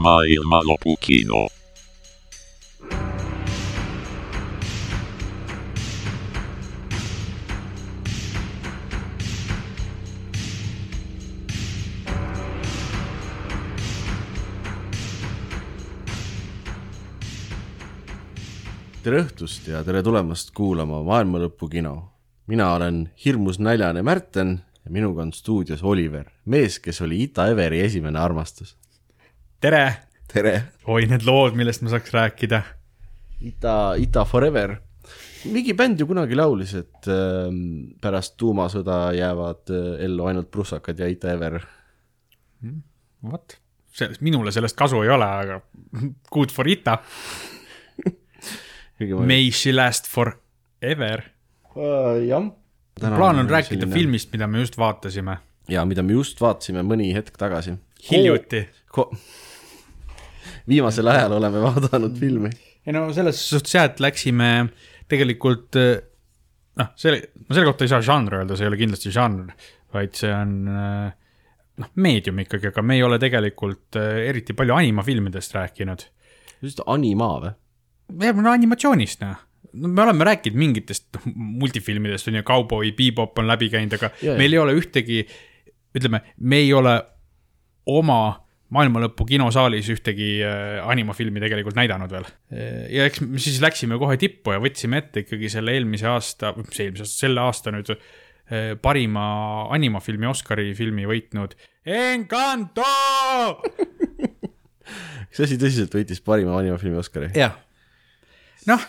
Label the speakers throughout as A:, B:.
A: Maailmanlopu kino.
B: tere õhtust ja tere tulemast kuulama Maailma Lõpu kino. mina olen hirmus näljane Märten ja minuga on stuudios Oliver, mees, kes oli Ita Everi esimene armastus.
C: Tere!
B: tere!
C: oi, need lood, millest ma saaks rääkida.
B: Ita, Ita Forever. mingi bänd ju kunagi laulis, et äh, pärast tuumasõda jäävad äh, ellu ainult prussakad ja Ita Ever.
C: vot, sellest, minule sellest kasu ei ole, aga good for Ita. May she last forever.
B: uh, jah.
C: plaan on rääkida selline... filmist, mida me just vaatasime.
B: ja mida me just vaatasime mõni hetk tagasi.
C: hiljuti
B: Ko. Viimasel ajal oleme vaadanud filmi.
C: ei no selles suhtes jah, et läksime tegelikult noh, selle, no selle kohta ei saa žanr öelda, see ei ole kindlasti žanr, vaid see on noh, meedium ikkagi, aga me ei ole tegelikult eriti palju animafilmidest rääkinud.
B: just anima või?
C: jah, no animatsioonist noh no me oleme rääkinud mingitest multifilmidest on ju, Cowboy Bebop on läbi käinud, aga yeah, meil ei ole ühtegi, ütleme, me ei ole oma maailmalõpu kinosaalis ühtegi äh, animafilmi tegelikult näidanud veel. ja eks me siis läksime kohe tippu ja võtsime ette ikkagi selle eelmise aasta, mis eelmise aasta, selle aasta nüüd äh, parima animafilmi Oscari filmi võitnud Encanto
B: kas asi tõsiselt võitis parima animafilmi Oscari?
C: jah. noh,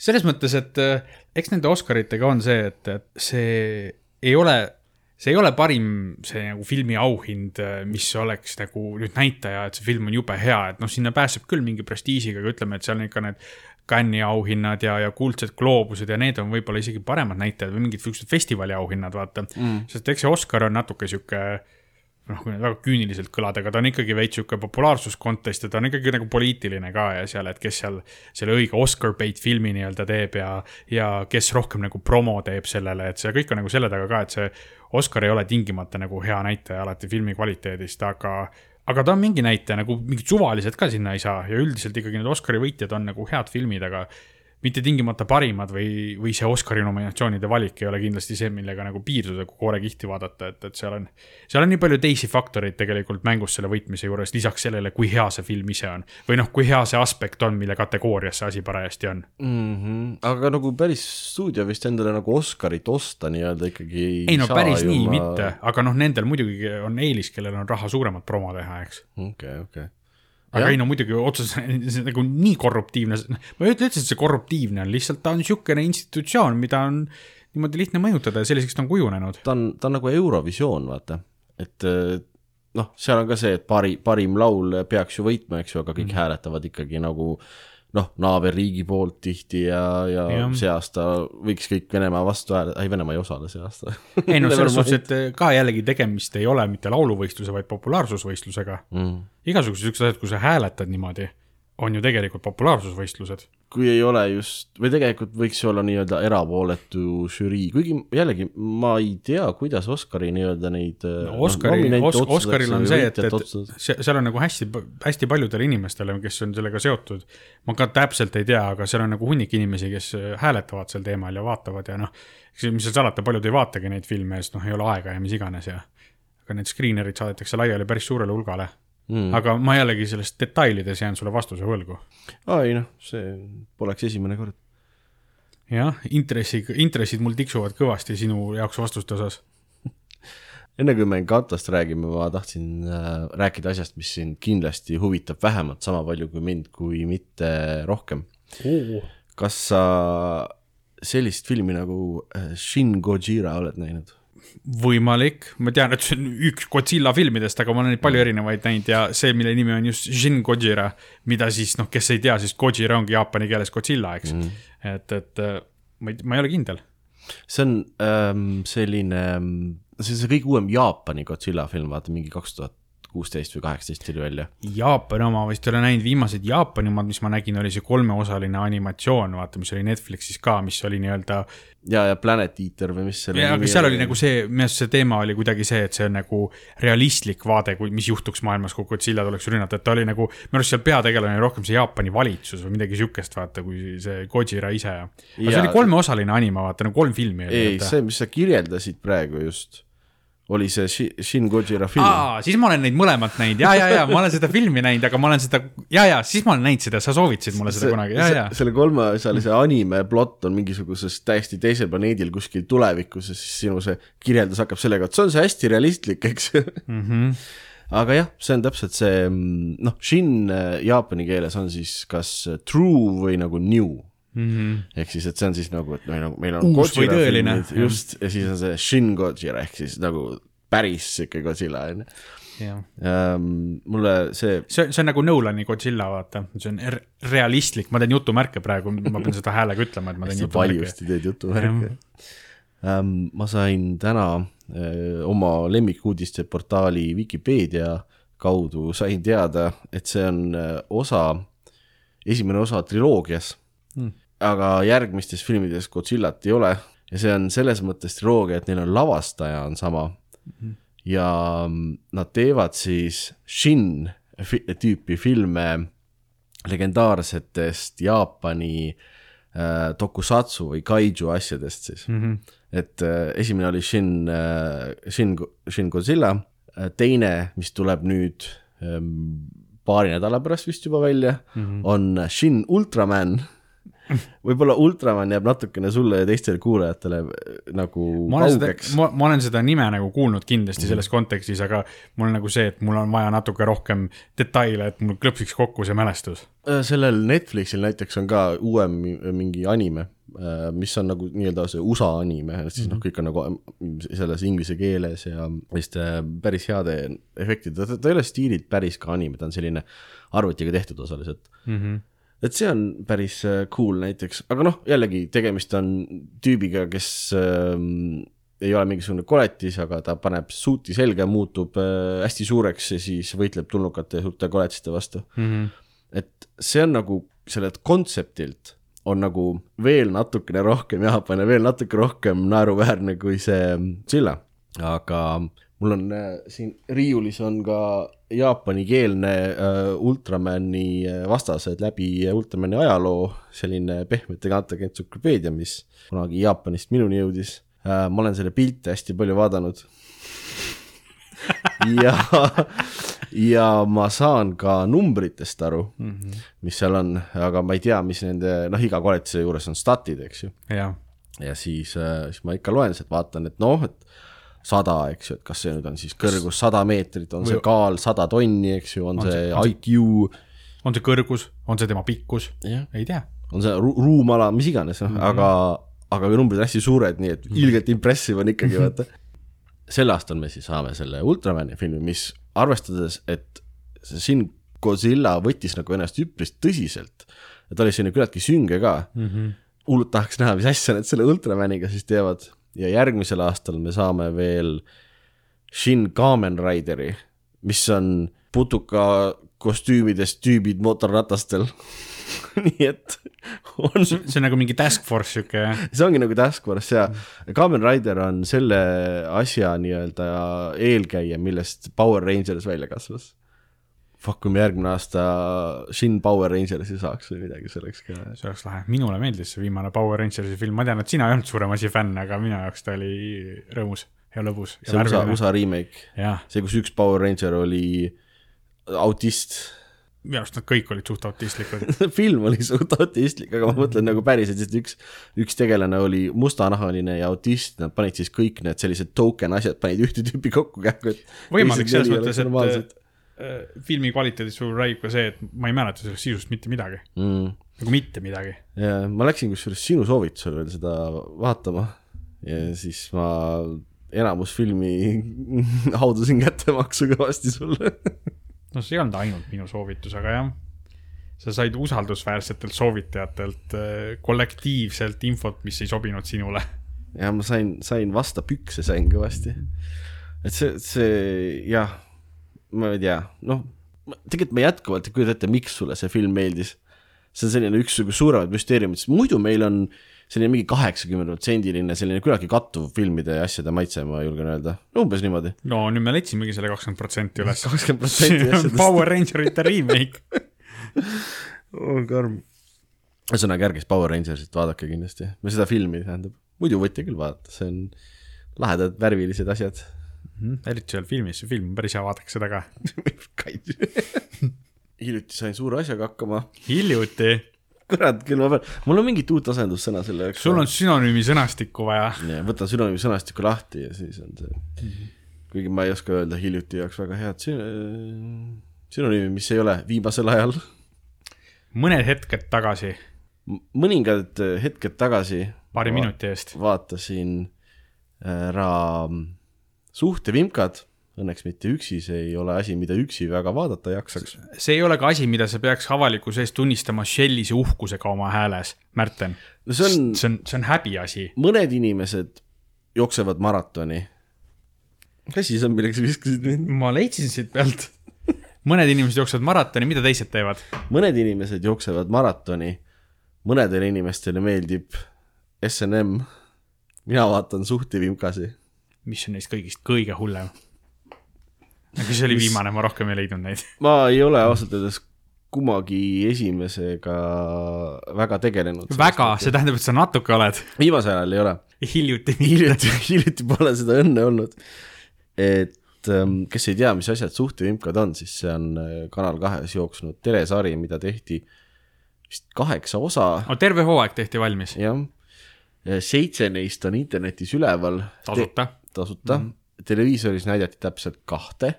C: selles mõttes, et äh, eks nende Oscaritega on see, et, et see ei ole see ei ole parim see nagu filmi auhind, mis oleks nagu nüüd näitaja, et see film on jube hea, et noh, sinna pääseb küll mingi prestiižiga, aga ütleme, et seal on ikka need Cannes'i auhinnad ja, ja kuldsed gloobused ja need on võib-olla isegi paremad näitajad või mingid siuksed festivali auhinnad, vaata. Mm.. sest eks see Oscar on natuke sihuke noh, väga küüniliselt kõlada, aga ta on ikkagi veits sihuke populaarsuskontest ja ta on ikkagi nagu poliitiline ka ja seal, et kes seal selle õige Oscar bait filmi nii-öelda teeb ja, ja kes rohkem nagu promo teeb sellele, et see kõik on nagu selle taga ka, et see Oscar ei ole tingimata nagu hea näitaja alati filmi kvaliteedist, aga aga ta on mingi näitaja, nagu mingid suvalised ka sinna ei saa. Ja üldiselt ikkagi need Oscari võitjad on nagu head filmid, aga mitte tingimata parimad või, või see Oscari nominatsioonide valik ei ole kindlasti see, millega nagu piirduda, kui koorekihti vaadata, et, et seal on, seal on nii palju teisi faktoreid tegelikult mängus selle võitmise juures, lisaks sellele, kui hea see film ise on. või noh, kui hea see aspekt on, mille kategoorias see asi parajasti on
B: mm. -hmm. aga nagu päris stuudio vist endale nagu Oscarit osta nii-öelda ikkagi ei
C: ei no päris nii ma... mitte, aga noh, nendel muidugi on eelis, kellel on raha suuremat promo teha, eks.
B: okei okay,, okei okay
C: aga ei no muidugi otseselt nagu nii korruptiivne, ma ei ütle üldse, et see korruptiivne on, lihtsalt ta on niisugune institutsioon, mida on niimoodi lihtne mõjutada ja selliseks ta on kujunenud.
B: ta on, ta on nagu Eurovisioon, vaata, et noh, seal on ka see, et pari, parim laul peaks ju võitma, eks ju, aga kõik mm. hääletavad ikkagi nagu noh, naaberriigi poolt tihti ja, ja, ja see aasta võiks kõik Venemaa vastu hääletada, ei Venemaa ei osale see aasta.
C: Ei no selles suhtes, et ka jällegi tegemist ei ole mitte lauluvõistluse, vaid populaarsusvõistlusega. Mm.. igasugused siuksed asjad, kui sa hääletad niimoodi on ju tegelikult populaarsusvõistlused.
B: Kui ei ole just, või tegelikult võiks olla nii-öelda erapooletu žürii, kuigi jällegi ma ei tea, kuidas Oscari nii-öelda neid
C: no, äh, Oscari no,, Os Oscaril on see, et, et seal on nagu hästi, hästi paljudele inimestele, kes on sellega seotud, ma ka täpselt ei tea, aga seal on nagu hunnik inimesi, kes äh, hääletavad sel teemal ja vaatavad ja noh, mis seal salata, paljud ei vaatagi neid filme, sest noh, ei ole aega ja mis iganes ja aga need screener'id saadetakse laiali päris suurele hulgale mm.. aga ma jällegi selles detailides jään sulle vastuse võlgu.
B: ei noh, see poleks esimene kord.
C: jah, intressi, intressid mul tiksuvad kõvasti sinu jaoks vastuste osas
B: enne kui me Encantost räägime, ma tahtsin äh, rääkida asjast, mis sind kindlasti huvitab vähemalt sama palju kui mind, kui mitte rohkem
C: uh..
B: kas sa sellist filmi nagu äh, Shin Gojira oled näinud?
C: Võimalik, ma tean, et see on üks Godzilla filmidest, aga ma olen neid palju mm. erinevaid näinud ja see, mille nimi on just Shin Gojira, mida siis noh, kes ei tea, siis Gojira ongi jaapani keeles Godzilla, eks mm.. et, et äh, ma ei, ma ei ole kindel.
B: see on ähm, selline, see on see kõige uuem Jaapani Godzilla film, vaata mingi kaks tuhat kuusteist või kaheksateist tuli välja.
C: Jaapani oma vist ei ole näinud, viimased Jaapani omad, mis ma nägin, oli see kolmeosaline animatsioon, vaata, mis oli Netflixis ka, mis oli nii-öelda.
B: ja, ja Planet Eater või mis selle
C: aga seal oli nagu see, minu arust see teema oli kuidagi see, et see on nagu realistlik vaade, kui, mis juhtuks maailmas, kui Godzilla tuleks rünnata, et ta oli nagu, minu arust seal peategelane oli rohkem see Jaapani valitsus või midagi siukest, vaata, kui see Gojira ise. aga see
B: Jaa.
C: oli kolmeosaline anima, vaata nagu kolm filmi oli.
B: ei, see, mis sa kirjeldasid praegu just, oli see Shi- Shin Gojira film.
C: siis ma olen neid mõlemat näinud ja, ja, ja ma olen seda filmi näinud, aga ma olen seda ja, ja siis ma olen näinud seda, sa soovitasid mulle seda kunagi, ja, ja.
B: selle kolmeosalise anime plott on mingisuguses täiesti teisel planeedil kuskil tulevikus ja siis sinu see kirjeldus hakkab sellega, et see on see hästi realistlik, eks
C: Mm -hmm.
B: aga jah, see on täpselt see, noh, Shin äh, jaapani keeles on siis kas true või nagu new.
C: Mm -hmm.
B: ehk siis, et see on siis nagu, et meil on, meil on
C: Uus või
B: Gojira
C: tõeline,
B: just, ja siis on see Shin Gojira ehk siis nagu päris sihuke Godzilla on ju.
C: jah,
B: mulle see,
C: see, see on nagu Nolani Godzilla, vaata, see on re realistlik, ma teen jutumärke praegu, ma pean seda häälega ütlema, et ma teen jutumärke.
B: valjusti teed jutuvärke. Ähm, ma sain täna öö, oma lemmikuudiste portaali Vikipeedia kaudu sain teada, et see on öö, osa, esimene osa triloogias
C: Mm.
B: Aga järgmistes filmides Godzillat ei ole ja see on selles mõttes triloogia, et neil on lavastaja on sama ja mm, nad teevad siis Shin tüüpi filme legendaarsetest Jaapani äh, tokusatsu või kaiju asjadest siis
C: Mm -hmm.
B: et äh, esimene oli Shin äh,, Shin, Shin Godzilla äh,, teine, mis tuleb nüüd ähm, paari nädala pärast vist juba välja mm, -hmm. on Shin Ultraman. võib-olla Ultraman jääb natukene sulle ja teistele kuulajatele äh, nagu
C: ma
B: kaugeks,.
C: ma, ma olen seda nime nagu kuulnud kindlasti selles kontekstis, aga mul on nagu see, et mul on vaja natuke rohkem detaile, et mul klõpsiks kokku see mälestus.
B: Äh, sellel Netflixil näiteks on ka uuem mi- mingi anime, mis on nagu nii-öelda see USA anime, siis noh, kõik on nagu selles inglise keeles ja selliste päris heade efektidega, ta ei ole stiililt päris ka anime, ta on selline arvutiga tehtud osaliselt.
C: Mm -hmm.
B: Et see on päris äh, cool näiteks, aga noh, jällegi tegemist on tüübiga, kes ähm, ei ole mingisugune koletis, aga ta paneb suuti selga, muutub äh, hästi suureks ja siis võitleb tulnukate ja suurte koletiste vastu
C: Mm -hmm.
B: et see on nagu sellelt kontseptilt on nagu veel natukene rohkem Jaapan ja veel natuke rohkem naeruväärne kui see Zilla. aga mul on äh, siin riiulis on ka jaapanikeelne äh, Ultramani äh, vastased läbi Ultramani ajaloo, selline pehmete kaantega entsüklopeedia, mis kunagi Jaapanist minuni jõudis äh,. ma olen selle pilte hästi palju vaadanud. ja, ja ma saan ka numbritest aru mm, -hmm. mis seal on, aga ma ei tea, mis nende, noh, iga koletise juures on statid, eks ju. ja siis, siis ma ikka loen sealt, vaatan, et noh, et sada, eks ju, et kas see nüüd on siis kõrgus sada meetrit, on see kaal sada tonni, eks ju, on,
C: see-
B: IQ,
C: on see kõrgus, on see tema pikkus, ei tea.
B: on see ru ruumala, mis iganes, noh, aga, aga numbrid hästi suured, nii et ilgelt impressive on ikkagi, vaata. sel aastal me siis saame selle Ultramani filmi, mis arvestades, et see Shin Godzilla võttis nagu ennast üpris tõsiselt ja ta oli selline küllaltki sünge ka.
C: Mm -hmm.
B: hullult tahaks näha, mis asja nad selle Ultramaniga siis teevad ja järgmisel aastal me saame veel Shin Kamen Rideri, mis on putuka kostüümides tüübid mootorratastel. nii et on,
C: see on nagu mingi task force sihuke jah.
B: see ongi nagu Task Force ja Kamen Rider on selle asja nii-öelda eelkäija, millest Power Rangers välja kasvas. Fuck, kui me järgmine aasta Shin Power Rangersi saaks või midagi, see oleks ka
C: see oleks lahe, minule meeldis see viimane Power Rangersi film, ma tean, et sina ei olnud suurem asi fänn, aga minu jaoks ta oli rõõmus ja lõbus.
B: see USA, USA remake, see, kus üks Power Ranger oli autist.
C: minu arust nad kõik olid suht autistlikud.
B: film oli suht autistlik, aga ma mõtlen nagu päriselt, et üks, üks tegelane oli mustanahaline ja autist, nad panid siis kõik need sellised token asjad, panid ühte tüüpi kokku kähku, et
C: võimalik selles mõttes, et filmi kvaliteedis sul räägib ka see, et ma ei mäleta sellest sisust mitte midagi,
B: mm..
C: nagu mitte midagi.
B: ja ma läksin kusjuures sinu soovitusel veel seda vaatama ja siis ma enamus filmi haudasin kättemaksu kõvasti sulle.
C: no see ei olnud ainult minu soovitus, aga jah, sa said usaldusväärsetelt soovitajatelt äh, kollektiivselt infot, mis ei sobinud sinule.
B: ja ma sain, sain vasta pükse sain kõvasti. et see, see jah, ma ei tea, noh, tegelikult ma jätkuvalt ei kujuta ette, miks sulle see film meeldis. see on selline üks nagu suuremaid müsteeriumeid, sest muidu meil on selline mingi kaheksakümne protsendiline selline küllaltki kattuv filmide ja asjade maitse, ma julgen öelda, umbes niimoodi.
C: no nüüd me leidsimegi selle kakskümmend protsenti üles.
B: kakskümmend protsenti asjadest.
C: Power Rangerite remake.
B: on karm. ühesõnaga, ärge siis Power Rangersit vaadake kindlasti, või seda filmi tähendab, muidu võite küll vaadata, see on lahedad värvilised asjad.
C: Eriti seal filmis, see film on päris hea, vaadake seda ka.
B: hiljuti sain suure asjaga hakkama,
C: hiljuti,
B: kurat küll, ma pean, mul on mingit uut asendussõna selle jaoks.
C: sul on sünonüümi sõnastikku vaja.
B: võtan sünonüümi sõnastiku lahti ja siis on see, kuigi ma ei oska öelda hiljuti jaoks väga head sün- sünonüümi, mis ei ole viimasel ajal.
C: mõned hetked tagasi,
B: mõningad hetked tagasi
C: paari minuti eest.
B: vaatasin ära suhtevimkad, õnneks mitte üksi, see ei ole asi, mida üksi väga vaadata jaksaks.
C: see ei ole ka asi, mida sa peaks avalikkuse ees tunnistama sellise uhkusega oma hääles, Märten.
B: no see on,
C: see on, see on häbiasi.
B: mõned inimesed jooksevad maratoni. mis asi see on, milleks sa viskasid mind?
C: ma leidsin siit pealt. mõned inimesed jooksevad maratoni, mida teised teevad?
B: mõned inimesed jooksevad maratoni, mõnedele inimestele meeldib SNM, mina vaatan suhtivimkasi.
C: Mis on neist kõigist kõige hullem? aga see oli viimane, ma rohkem ei leidnud neid.
B: ma ei ole ausalt öeldes kummagi esimesega väga tegelenud.
C: väga, see tähendab, et sa natuke oled.
B: viimasel ajal ei ole.
C: hiljuti.
B: hiljuti, hiljuti pole seda õnne olnud. et ähm, kes ei tea, mis asjad suhtevimkad on, siis see on äh, Kanal kahes jooksnud telesari, mida tehti vist kaheksa osa,
C: no terve hooaeg tehti valmis,
B: jah. seitse neist on internetis üleval.
C: tasuta.
B: Tasuta mm, -hmm. televiisoris näidati täpselt kahte.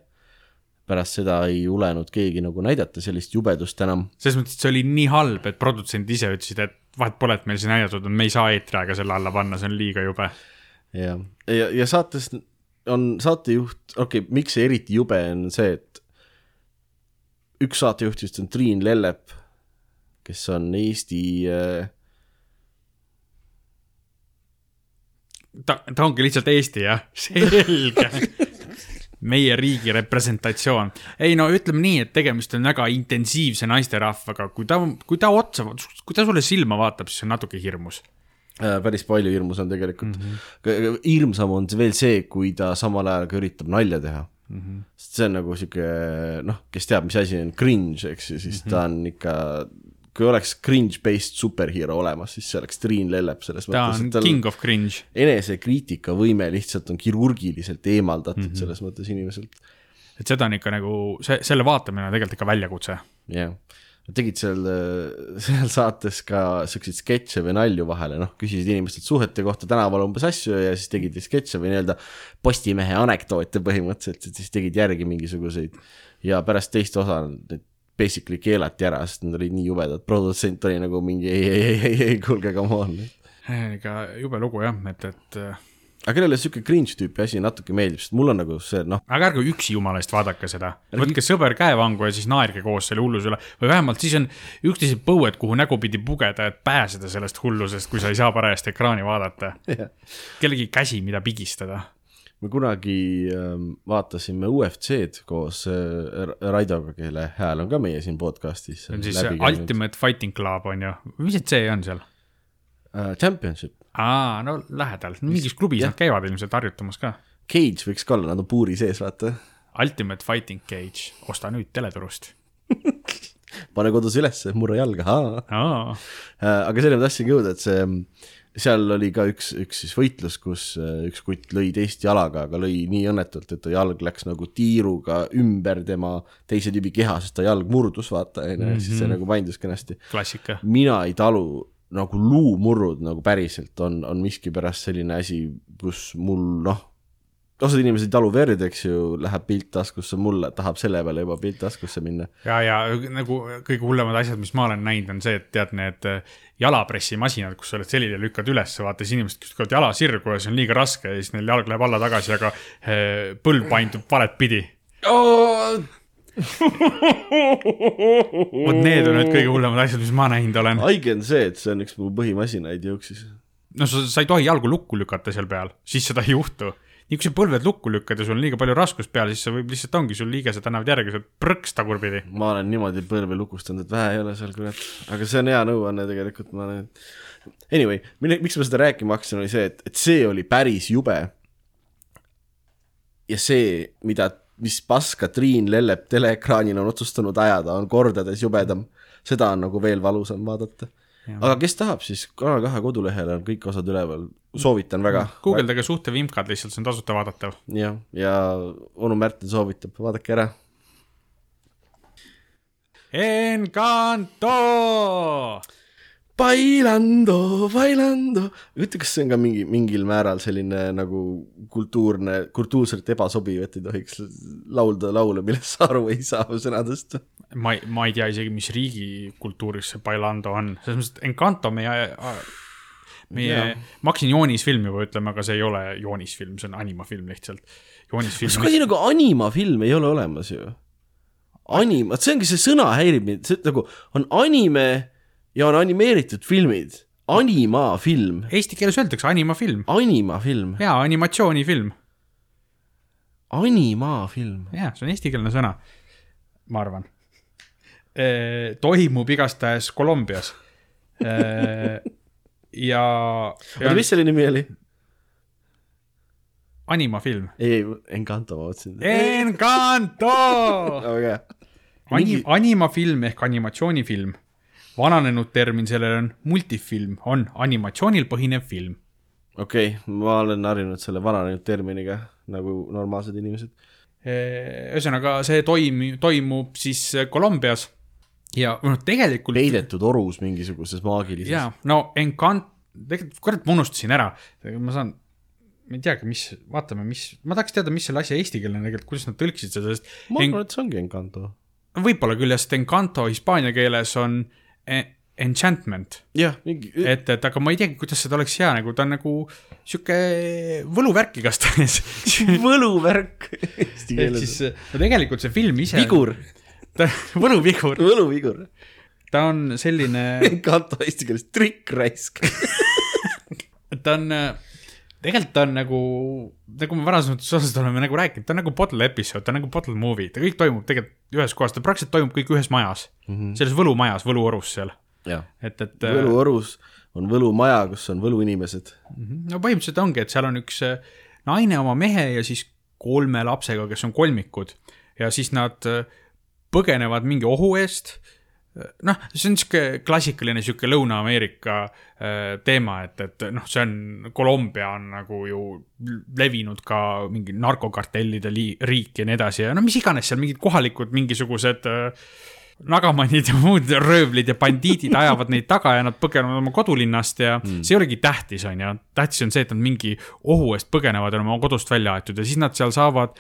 B: pärast seda ei julenud keegi nagu näidata sellist jubedust enam.
C: selles mõttes, et see oli nii halb, et produtsendid ise ütlesid, et vahet pole, et meil see näidatud on, me ei saa eetriaega selle alla panna, see on liiga jube.
B: ja, ja, ja saates on saatejuht, okei okay,, miks see eriti jube on see, et üks saatejuhtidest on Triin Lellep, kes on Eesti äh,
C: ta, ta ongi lihtsalt Eesti jah, selge. meie riigi representatsioon. ei no ütleme nii, et tegemist on väga intensiivse naisterahvaga, kui ta, kui ta otsa, kui ta sulle silma vaatab, siis on natuke hirmus.
B: äh, päris palju hirmus on tegelikult mm. -hmm. hirmsam on veel see, kui ta samal ajal ka üritab nalja teha mm. -hmm. sest see on nagu sihuke noh, kes teab, mis asi on cringe, eks ju, siis mm -hmm. ta on ikka, kui oleks cringe-based superhero olemas, siis see oleks Triin Lellep selles
C: ta
B: mõttes,
C: on
B: et tal
C: king of cringe.
B: enesekriitikavõime lihtsalt on kirurgiliselt eemaldatud mm. -hmm. selles mõttes inimeselt.
C: et seda on ikka nagu, see, selle vaatamine on tegelikult ikka väljakutse.
B: jah, nad tegid seal, seal saates ka siukseid sketše või nalju vahele, noh, küsisid inimestelt suhete kohta tänaval umbes asju ja siis tegid sketše või nii-öelda Postimehe anekdoote põhimõtteliselt, et siis tegid järgi mingisuguseid ja pärast teist osa need basically keelati ära, sest nad olid nii jubedad, produtsent oli nagu mingi ei, ei, ei, ei, ei, kuulge, come on.
C: ikka jube lugu jah, et, et äh,
B: aga kellele siuke cringe tüüpi asi natuke meeldib, sest mul on nagu see noh,
C: aga ärge üksi jumala eest vaadake seda, võtke sõber käevangu ja siis naerge koos selle hulluse üle või vähemalt siis on üksteised põued, kuhu nägupidi pugeda, et pääseda sellest hullusest, kui sa ei saa parajasti ekraani vaadata. kellegi käsi, mida pigistada.
B: Me kunagi ähm, vaatasime UFC-d koos äh, Raidoga, kelle hääl on ka meie siin podcast'is
C: see on siis Ultimate Fighting Club on ju, mis see on seal?
B: uh,. Championship,
C: aa, no lähedal, mingis klubis nad käivad ilmselt harjutamas ka.
B: Cage võiks ka olla, nad on puuri sees, vaata.
C: Ultimate Fighting Cage, osta nüüd teleturust.
B: pane kodus ülesse, murra jalga,
C: aa,
B: aga selleni ma tahtsingi jõuda, et see, seal oli ka üks, üks siis võitlus, kus äh, üks kutt lõi teist jalaga, aga lõi nii õnnetult, et ta jalg läks nagu tiiruga ümber tema teise tüübi keha, sest ta jalg murdus, vaata, onju, siis see nagu paindus kenasti.
C: klassika.
B: mina ei talu nagu luumurrud nagu päriselt on, on miskipärast selline asi, kus mul noh, osad inimesed ei talu verd, eks ju, läheb pilt taskusse, mul tahab selle peale juba pilt taskusse minna.
C: ja, ja nagu kõige hullemad asjad, mis ma olen näinud, on see, et tead need äh, jalapressimasinad, kus sa oled selili ja lükkad üles, vaata siis inimesed lükkavad jala sirgu ja see on liiga raske ja siis neil jalg läheb alla tagasi, aga äh, põlv paindub valet pidi. vot need on need kõige hullemad asjad, mis ma näinud olen.
B: haige on see, et see on üks mu põhimasinaid jooksis.
C: no sa, sa ei tohi jalgu lukku lükata seal peal, siis seda ei juhtu. Nii kui sa põlved lukku lükkad ja sul on liiga palju raskust peal, siis see võib lihtsalt ongi sul liigesed annavad järgi, sa oled prõks tagurpidi.
B: ma olen niimoodi põlve lukustanud, et vähe ei ole seal kurat, aga see on hea nõuanne tegelikult, ma olen. Anyway, mille, miks ma seda rääkima hakkasin, oli see, et, et see oli päris jube. ja see, mida, mis paska Triin Lellep teleekraanil on otsustanud ajada, on kordades jubedam. seda on nagu veel valusam vaadata. Aga kes tahab, siis Kanal kahe kodulehel on kõik osad üleval, soovitan väga.
C: guugeldage suhtevimkad lihtsalt, see on tasuta vaadatav.
B: jah, ja onu Märten soovitab, vaadake ära.
C: Encanto.
B: Bailando, bailando, ütle, kas see on ka mingi, mingil määral selline nagu kultuurne, kultuurselt ebasobiv, et ei tohiks laulda laule, millest sa aru ei saa sõnadest.
C: ma ei, ma ei tea isegi, mis riigi kultuuris see Bailando on, selles mõttes, et Encanto meie, meie
B: Jaa.,
C: ma hakkasin joonisfilmi juba ütlema, aga see ei ole joonisfilm, see on animafilm lihtsalt.
B: kas
C: joonisfilm,
B: kuidagi nagu animafilm ei ole olemas ju? Anima, see ongi see sõna häirib mind, see nagu on anime ja on animeeritud filmid, animafilm,
C: eesti keeles öeldakse animafilm,
B: animafilm,
C: jaa, animatsioonifilm,
B: animafilm.
C: jaa, see on eestikeelne sõna, ma arvan. toimub igastahes Kolumbias. ja, ja
B: oota, mis selle nimi oli?
C: animafilm.
B: ei, Encanto ma mõtlesin.
C: Encanto
B: väga hea.
C: Ani-, animafilm ehk animatsioonifilm. Vananenud termin sellele on multifilm, on animatsioonil põhinev film.
B: okei okay,, ma olen harjunud selle vananenud terminiga nagu normaalsed inimesed.
C: ühesõnaga, see toim-, toimub siis Kolumbias ja noh, tegelikult
B: peidetud orus mingisuguses maagilises.
C: jaa, no Encant-, tegelikult kurat, ma unustasin ära, ma saan, ma ei teagi, mis, vaatame, mis, ma tahaks teada, mis selle asja eestikeelne tegelikult, kuidas nad tõlkisid seda, sest
B: ma
C: en,
B: arvan, et see ongi Encanto.
C: võib-olla küll, sest Encanto hispaania keeles on e- enchantment,
B: jah, mingi,
C: et, et aga ma ei teagi, kuidas seda oleks hea nagu, ta on nagu sihuke võluvärk igastahes.
B: võluvärk
C: ehk siis. no tegelikult see film ise,
B: vigur,
C: ta, võluvigur,
B: võluvigur.
C: ta on selline
B: Encanto eesti keeles trikkraisk.
C: ta on, tegelikult ta on nagu, nagu me varasemalt osas oleme nagu rääkinud, ta on nagu bottle episood, ta on nagu bottle movie, ta kõik toimub tegelikult ühes kohas, ta praktiliselt toimub kõik ühes majas mm, -hmm. selles võlumajas, võluorus seal, et, et.
B: võluorus on võlumaja, kus on võluinimesed.
C: no põhimõtteliselt ongi, et seal on üks äh, naine oma mehe ja siis kolme lapsega, kes on kolmikud ja siis nad äh, põgenevad mingi ohu eest noh, see on sihuke klassikaline sihuke Lõuna-Ameerika äh, teema, et, et noh, see on, Kolumbia on nagu ju levinud ka mingi narkokartellide riik ja nii edasi ja no mis iganes seal mingid kohalikud mingisugused äh, nagamanid ja muud röövlid ja bandiidid ajavad neid taga ja nad põgenevad oma kodulinnast ja mm. see ei olegi tähtis, on ju. tähtis on see, et nad mingi ohu eest põgenevad ja on oma kodust välja aetud ja siis nad seal saavad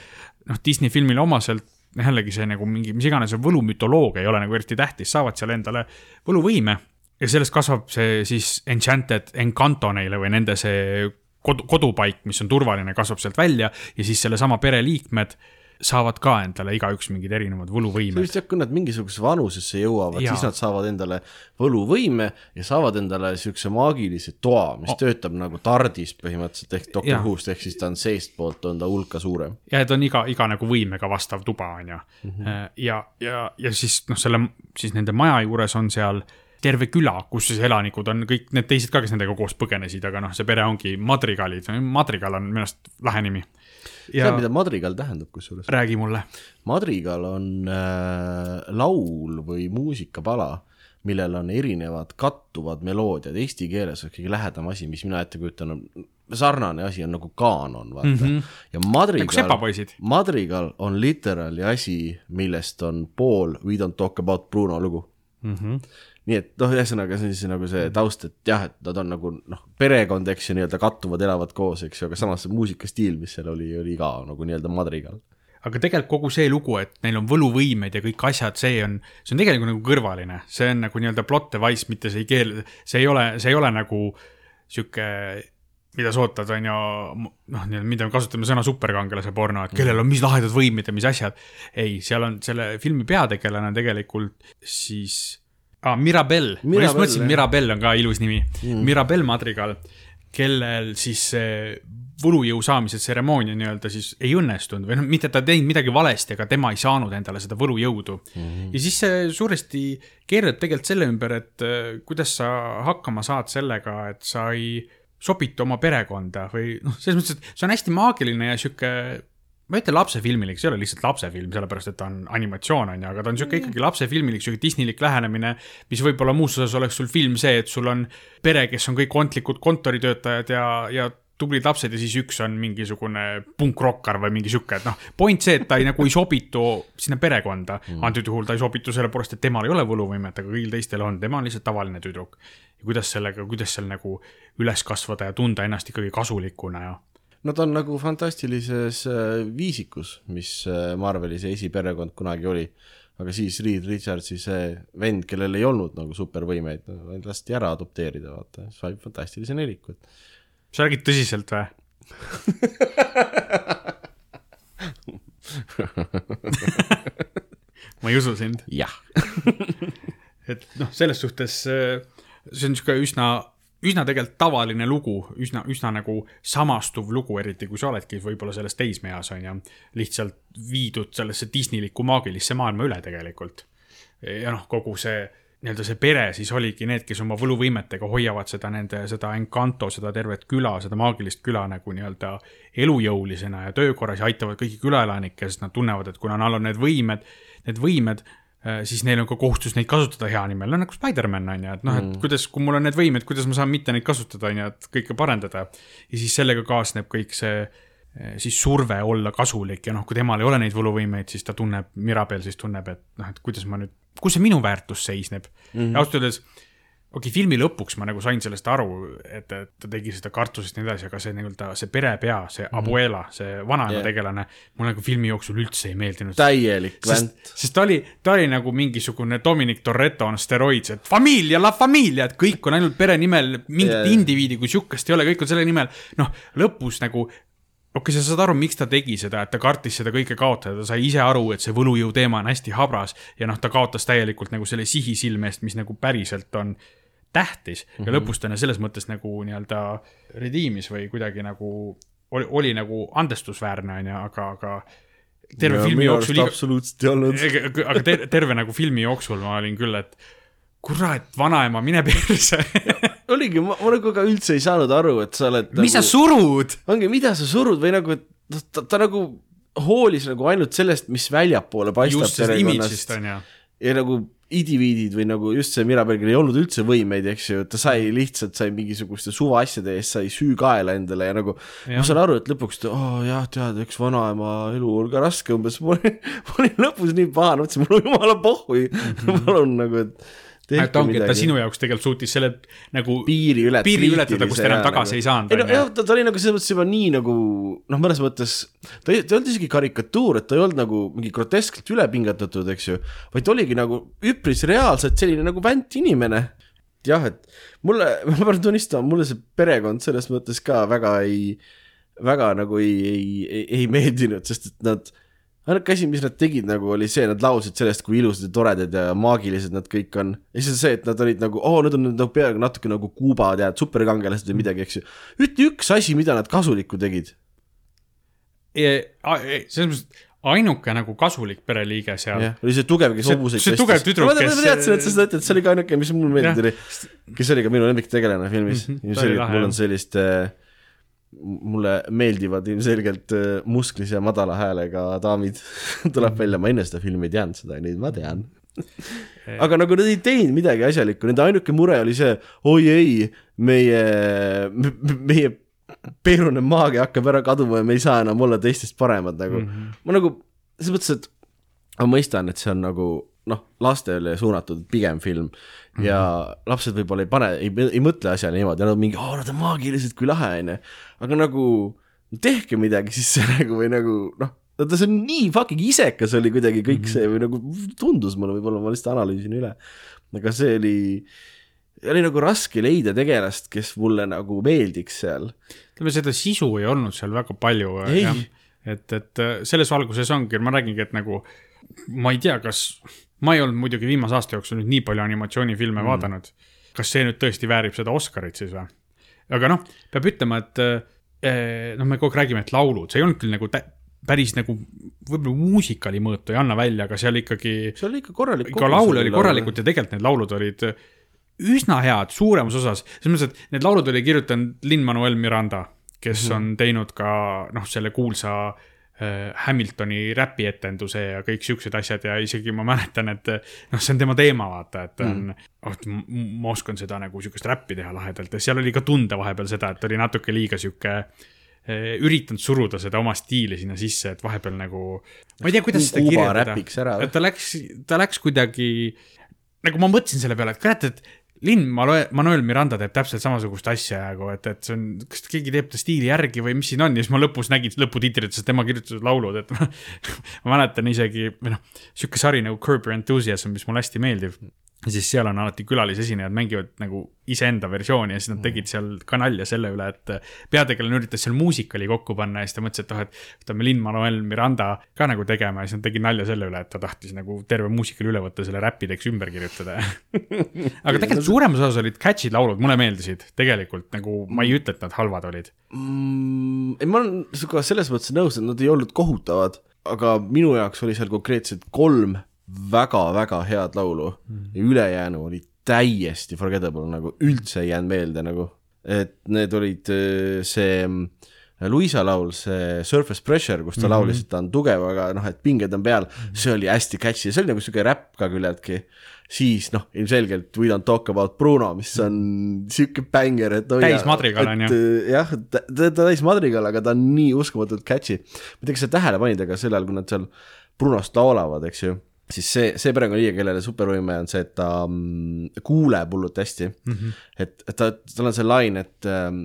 C: noh, Disney filmile omaselt jällegi see nagu mingi, mis iganes võlumütoloogia ei ole nagu eriti tähtis, saavad seal endale võluvõime ja sellest kasvab see siis Enchanted Encanto neile või nende see kodu, kodupaik, mis on turvaline, kasvab sealt välja ja siis sellesama pere liikmed saavad ka endale igaüks mingid erinevad võluvõimed.
B: vist jah, kui nad mingisugusesse vanusesse jõuavad, siis nad saavad endale võluvõime ja saavad endale siukse maagilise toa, mis oh. töötab nagu tardis põhimõtteliselt ehk Doctor
C: Jaa.
B: Who'st ehk siis ta on seestpoolt on ta hulka suurem.
C: ja et on iga, iga nagu võimega vastav tuba, on ju. ja, ja, ja siis noh, selle, siis nende maja juures on seal terve küla, kus siis elanikud on kõik need teised ka, kes nendega koos põgenesid, aga noh, see pere ongi madrigalid, madrigal on minu arust lahe nimi. Ja
B: tead, mida madrigal tähendab kusjuures?
C: räägi mulle.
B: madrigal on äh, laul või muusikapala, millel on erinevad kattuvad meloodiad, eesti keeles on kõige lähedam asi, mis mina ette kujutan, on sarnane asi on nagu kaanon, vaata mm. -hmm. ja
C: nagu
B: madrigal,
C: sepapoisid.
B: madrigal on literaali asi, millest on pool We don't talk about Bruno lugu
C: Mm -hmm.
B: Nii et noh, ühesõnaga see on siis nagu see taust, et jah, et nad on nagu noh, perekond, eks ju, nii-öelda kattuvad, elavad koos, eks ju, aga samas see muusikastiil, mis seal oli, oli ka nagu nii-öelda madrigal.
C: aga tegelikult kogu see lugu, et neil on võluvõimed ja kõik asjad, see on, see on tegelikult nagu kõrvaline, see on nagu nii-öelda plot device, mitte see ei keel-, see ei ole, see ei ole nagu sihuke, mida sa ootad, on ju, noh, mida me kasutame sõna superkangelase porno, et kellel on mis lahedad võimid ja mis asjad. ei, seal on selle filmi peategelane tegelikult siis ah,, Mirabel, Mirabel, ma just
B: Mirabel,
C: mõtlesin. Mirabel on ka ilus nimi mm., Mirabel Madrigal, kellel siis võlujõu saamise tseremoonia nii-öelda siis ei õnnestunud või noh, mitte ta teinud midagi valesti, aga tema ei saanud endale seda võlujõudu mm. -hmm. ja siis see suuresti keerleb tegelikult selle ümber, et äh, kuidas sa hakkama saad sellega, et sa ei sobitu oma perekonda või noh, selles mõttes, et see on hästi maagiline ja sihuke ma ei ütle lapsefilmilik, see ei ole lihtsalt lapsefilm, sellepärast et ta on animatsioon, on ju, aga ta on sihuke ikkagi lapsefilmilik, sihuke Disneylik lähenemine, mis võib-olla muus osas oleks sul film see, et sul on pere, kes on kõik ontlikud kontoritöötajad ja, ja tublid lapsed ja siis üks on mingisugune punkrokkar või mingi sihuke, et noh, point see, et ta ei, nagu ei sobitu sinna perekonda. Mm.. antud juhul ta ei sobitu sellepärast, et temal ei ole võluvõimet, aga kõigil teistel on, tema on lihtsalt tavaline tüdruk. ja kuidas sellega, kuidas seal nagu üles kasvada ja tunda ennast ikkagi kasulikuna ja
B: no ta on nagu fantastilises äh, viisikus, mis äh, Marveli see esiperekond kunagi oli. aga siis Reed Richardsi see vend, kellel ei olnud nagu supervõimeid, lasti ära adopteerida, vaata, sai fantastilise neliku, et
C: sa räägid tõsiselt või ma ei usu sind.
B: jah
C: et noh, selles suhtes äh, see on niisugune üsna, üsna tegelikult tavaline lugu, üsna, üsna nagu samastuv lugu, eriti kui sa oledki võib-olla selles teismeeas, on ju. lihtsalt viidud sellesse Disneylikku maagilisse maailma üle tegelikult. ja noh, kogu see nii-öelda see pere siis oligi need, kes oma võluvõimetega hoiavad seda nende, seda Encanto, seda tervet küla, seda maagilist küla nagu nii-öelda elujõulisena ja töökorras ja aitavad kõiki külaelanikke, sest nad tunnevad, et kuna neil on need võimed, need võimed, siis neil on ka kohustus neid kasutada hea nimel, no nagu Spider-man on ju, et noh, et mm. kuidas, kui mul on need võimed, kuidas ma saan mitte neid kasutada, on ju, et kõike parendada. ja siis sellega kaasneb kõik see äh, siis surve olla kasulik ja noh, kui temal ei ole neid võluvõimeid, siis ta tunneb, Mirabel siis tunneb, et noh, et kuidas ma nüüd kus see minu väärtus seisneb mm. -hmm. ja ausalt öeldes, okei okay,, filmi lõpuks ma nagu sain sellest aru, et, et ta tegi seda kartusest ja nii edasi, aga see nii-öelda see perepea, see mm -hmm. abuela, see vanaema yeah. tegelane, mulle nagu filmi jooksul üldse ei meeldinud.
B: täielik vänt.
C: sest ta oli, ta oli nagu mingisugune Dominic Toretto on steroids, et familia, la familia, et kõik on ainult pere nimel, mingit yeah. indiviidi kui sihukest ei ole, kõik on selle nimel. noh, lõpus nagu okei okay,, sa saad aru, miks ta tegi seda, et ta kartis seda kõike kaotada, ta sai ise aru, et see võlujõu teema on hästi habras ja noh, ta kaotas täielikult nagu selle sihi silme eest, mis nagu päriselt on tähtis mm -hmm. ja mhm. lõpus ta selles mõttes nagu nii-öelda redeemis või kuidagi nagu oli, oli nagu andestusväärne, onju, aga, aga terve ja, filmi jooksul.
B: absoluutselt ei olnud.
C: aga ter, terve nagu filmi jooksul ma olin küll, et kurat, vanaema, mine perse
B: oligi, ma, ma nagu ka üldse ei saanud aru, et sa oled
C: mis nagu, sa surud?
B: ongi, mida sa surud või nagu, et ta, ta, ta nagu hoolis nagu ainult sellest, mis väljapoole paistab.
C: just, sellest image'ist on ju.
B: Ja nagu idiviidid või nagu just see Mirabelgil ei olnud üldse võimeid, eks ju, ta sai lihtsalt, sai mingisuguste suvaasjade eest, sai süü kaela endale ja nagu ja. ma saan aru, et lõpuks ta, oh jah, tead, eks vanaema elu on ka raske umbes, ma olin, lõpus nii pahane, mõtlesin, mul on jumala pohhui mm, -hmm. palun nagu, et
C: et ongi, et ta sinu jaoks tegelikult suutis selle nagu
B: piiri ületada,
C: piiri ületada, kust enam tagasi nagu. ei saanud.
B: ei no jah, ta, ta oli nagu selles mõttes juba nii nagu noh, mõnes mõttes ta ei, ta ei olnud isegi karikatuur, et ta ei olnud nagu mingi groteskselt üle pingatatud, eks ju, vaid ta oligi nagu üpris reaalselt selline nagu vänt inimene. jah, et mulle, ma pean tunnistama, mulle see perekond selles mõttes ka väga ei, väga nagu ei, ei, ei, ei meeldinud, sest et nad ainuke asi, mis nad tegid nagu oli see, nad laulsid sellest, kui ilusad ja toredad ja maagilised nad kõik on. ja siis see, et nad olid nagu, oo, need on nagu peaaegu natuke nagu Kuuba, tead, superkangelased või midagi, eks ju. ütle üks asi, mida nad kasulikku tegid.
C: selles mõttes ainuke nagu kasulik pereliige seal.
B: oli see tugev, kes hobuseid
C: see tugev tüdruk,
B: kes. ma teadsin, et sa seda ütled, see oli ka ainuke, mis mulle meeldis, oli, kes oli ka minu lemmiktegelane filmis mm. -hmm, ilmselgelt mul on sellist äh, mulle meeldivad ilmselgelt äh, musklis ja madala häälega daamid tuleb välja, ma enne seda filmi ei teadnud seda, nüüd ma tean aga nagu nad ei teinud midagi asjalikku, nende ainuke mure oli see, oi ei, meie, meie peerune maagia hakkab ära kaduma ja me ei saa enam olla teistest paremad nagu mm. -hmm. ma nagu, selles mõttes, et ma mõistan, et see on nagu noh, lastele suunatud pigem film ja mm -hmm. lapsed võib-olla ei pane, ei, ei mõtle asjale niimoodi, nad on mingi, oo, nad on maagilised, kui lahe, onju. aga nagu tehke midagi siis nagu või nagu noh, vaata see on nii fucking isekas oli kuidagi kõik mm -hmm. see või nagu tundus mulle, võib-olla ma lihtsalt analüüsin üle. aga see oli, oli nagu raske leida tegelast, kes mulle nagu meeldiks seal.
C: ütleme, seda sisu ei olnud seal väga palju. et, et selles valguses ongi, ma räägingi, et nagu ma ei tea, kas ma ei olnud muidugi viimase aasta jooksul nüüd nii palju animatsioonifilme mm. vaadanud. kas see nüüd tõesti väärib seda Oscarit siis või? aga noh, peab ütlema, et eh, noh, me kogu aeg räägime, et laulud, see ei olnud küll nagu päris nagu võib-olla muusikali mõõtu ei anna välja, aga seal ikkagi
B: see oli ikka korralik.
C: ka laule oli korralikult ja tegelikult need laulud olid üsna head, suuremas osas, selles mõttes, et need laulud oli kirjutanud Lin-Manuel Miranda, kes
B: Mhm.
C: on teinud ka noh, selle kuulsa äh, Hamiltoni räpietenduse ja kõik siuksed asjad ja isegi ma mäletan, et noh, see on tema teema, vaata, et on
B: Mhm.
C: oh,, et m- ma oskan seda nagu siukest räppi teha lahedalt ja seal oli ka tunda vahepeal seda, et oli natuke liiga sihuke eh, üritanud suruda seda oma stiili sinna sisse, et vahepeal nagu, ma ei tea, kuidas seda kirjeldada et ta läks, ta läks kuidagi, nagu ma mõtlesin selle peale, et kurat, et Linn Manuel Miranda teeb täpselt samasugust asja nagu, et, et see on, kas keegi teeb ta stiili järgi või mis siin on ja siis ma lõpus nägin lõputitritest tema kirjutatud laulud, et ma, mäletan isegi, või noh, sihuke sari nagu Curb Your Enthusiasm, mis mulle hästi meeldib. ja siis seal on alati külalisesinejad mängivad nagu iseenda versiooni ja siis nad tegid seal ka nalja selle üle, et peategelane üritas seal muusikali kokku panna ja siis ta mõtles, et oh, et võtame Lin-Manuel Miranda ka nagu tegema ja siis nad tegid nalja selle üle, et ta tahtis nagu terve muusikali üle võtta, selle räppideks ümber kirjutada. aga tegelikult suuremas osas olid catch'id laulud, mulle meeldisid tegelikult nagu ma ei ütle, et nad halvad olid.
B: mm,. ei, ma olen sinuga selles mõttes nõus, et nad ei olnud kohutavad, aga minu jaoks oli seal konkreetselt kolm väga-väga head laulu mm. ja ülejäänu oli täiesti forgettable, nagu üldse ei jäänud meelde nagu, et need olid äh, see mm, Luisa laul, see Surface Pressure, kus ta mm -hmm. laulis, et ta on tugev, aga noh, et pinged on peal -hmm. see oli hästi catchy, see oli nagu siuke räpp ka küllaltki. siis noh, ilmselgelt We don't talk about Bruno, mis on siuke bänger, et hoia-
C: Täismadrigal on ju.
B: jah, ta, ta, ta täis madrigal, aga ta on nii uskumatult catchy. ma ei tea, kas sa tähele panid, aga sel ajal, kui nad seal Brunost laulavad, eks ju, siis see, see perekonnaliige, kellele supervõime on see, et ta mm, kuuleb hullult hästi mm. -hmm. et, et ta, tal on see lain, et ähm,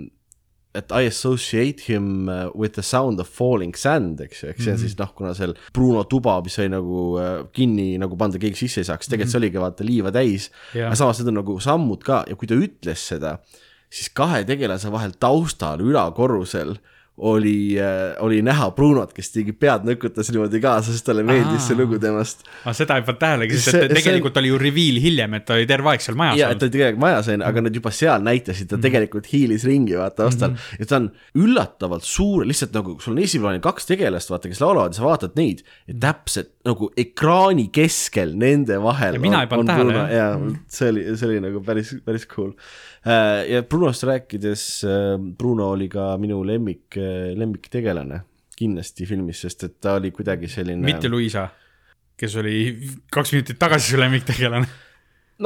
B: et I associate him uh, with the sound of falling sand, eks ju, eks see on siis noh, kuna seal Bruno tuba, mis oli nagu uh, kinni nagu pandud, keegi sisse ei saaks, tegelikult see oligi vaata liiva täis.
C: Jah.
B: aga samas need on nagu sammud ka ja kui ta ütles seda, siis kahe tegelase vahel taustal ülakorrusel oli uh,, oli näha Brunot, kes tegi pead nõkutas niimoodi kaasa, sest talle meeldis see
C: Aa.
B: lugu temast.
C: aga seda ei pannud tähelegi, sest
B: See-
C: et tegelikult oli ju reveal hiljem, et ta oli terve aeg seal majas
B: ja, et
C: olnud
B: ta. oli tegelikult majas onju, aga nad juba seal näitasid, ta tegelikult hiilis ringi vaata taustal mm -hmm. ja ta on üllatavalt suur, lihtsalt nagu sul on esiplaanil kaks tegelast, vaata, kes laulavad ja sa vaatad neid ja täpselt nagu ekraani keskel nende vahel.
C: Ja mina ei pannud tähele, jah.
B: ja see oli, see oli nagu päris, päris cool. Ja Brunost rääkides, Bruno oli ka minu lemmik, lemmiktegelane kindlasti filmis, sest et ta oli kuidagi selline.
C: mitte Luisa, kes oli kaks minutit tagasi su lemmiktegelane.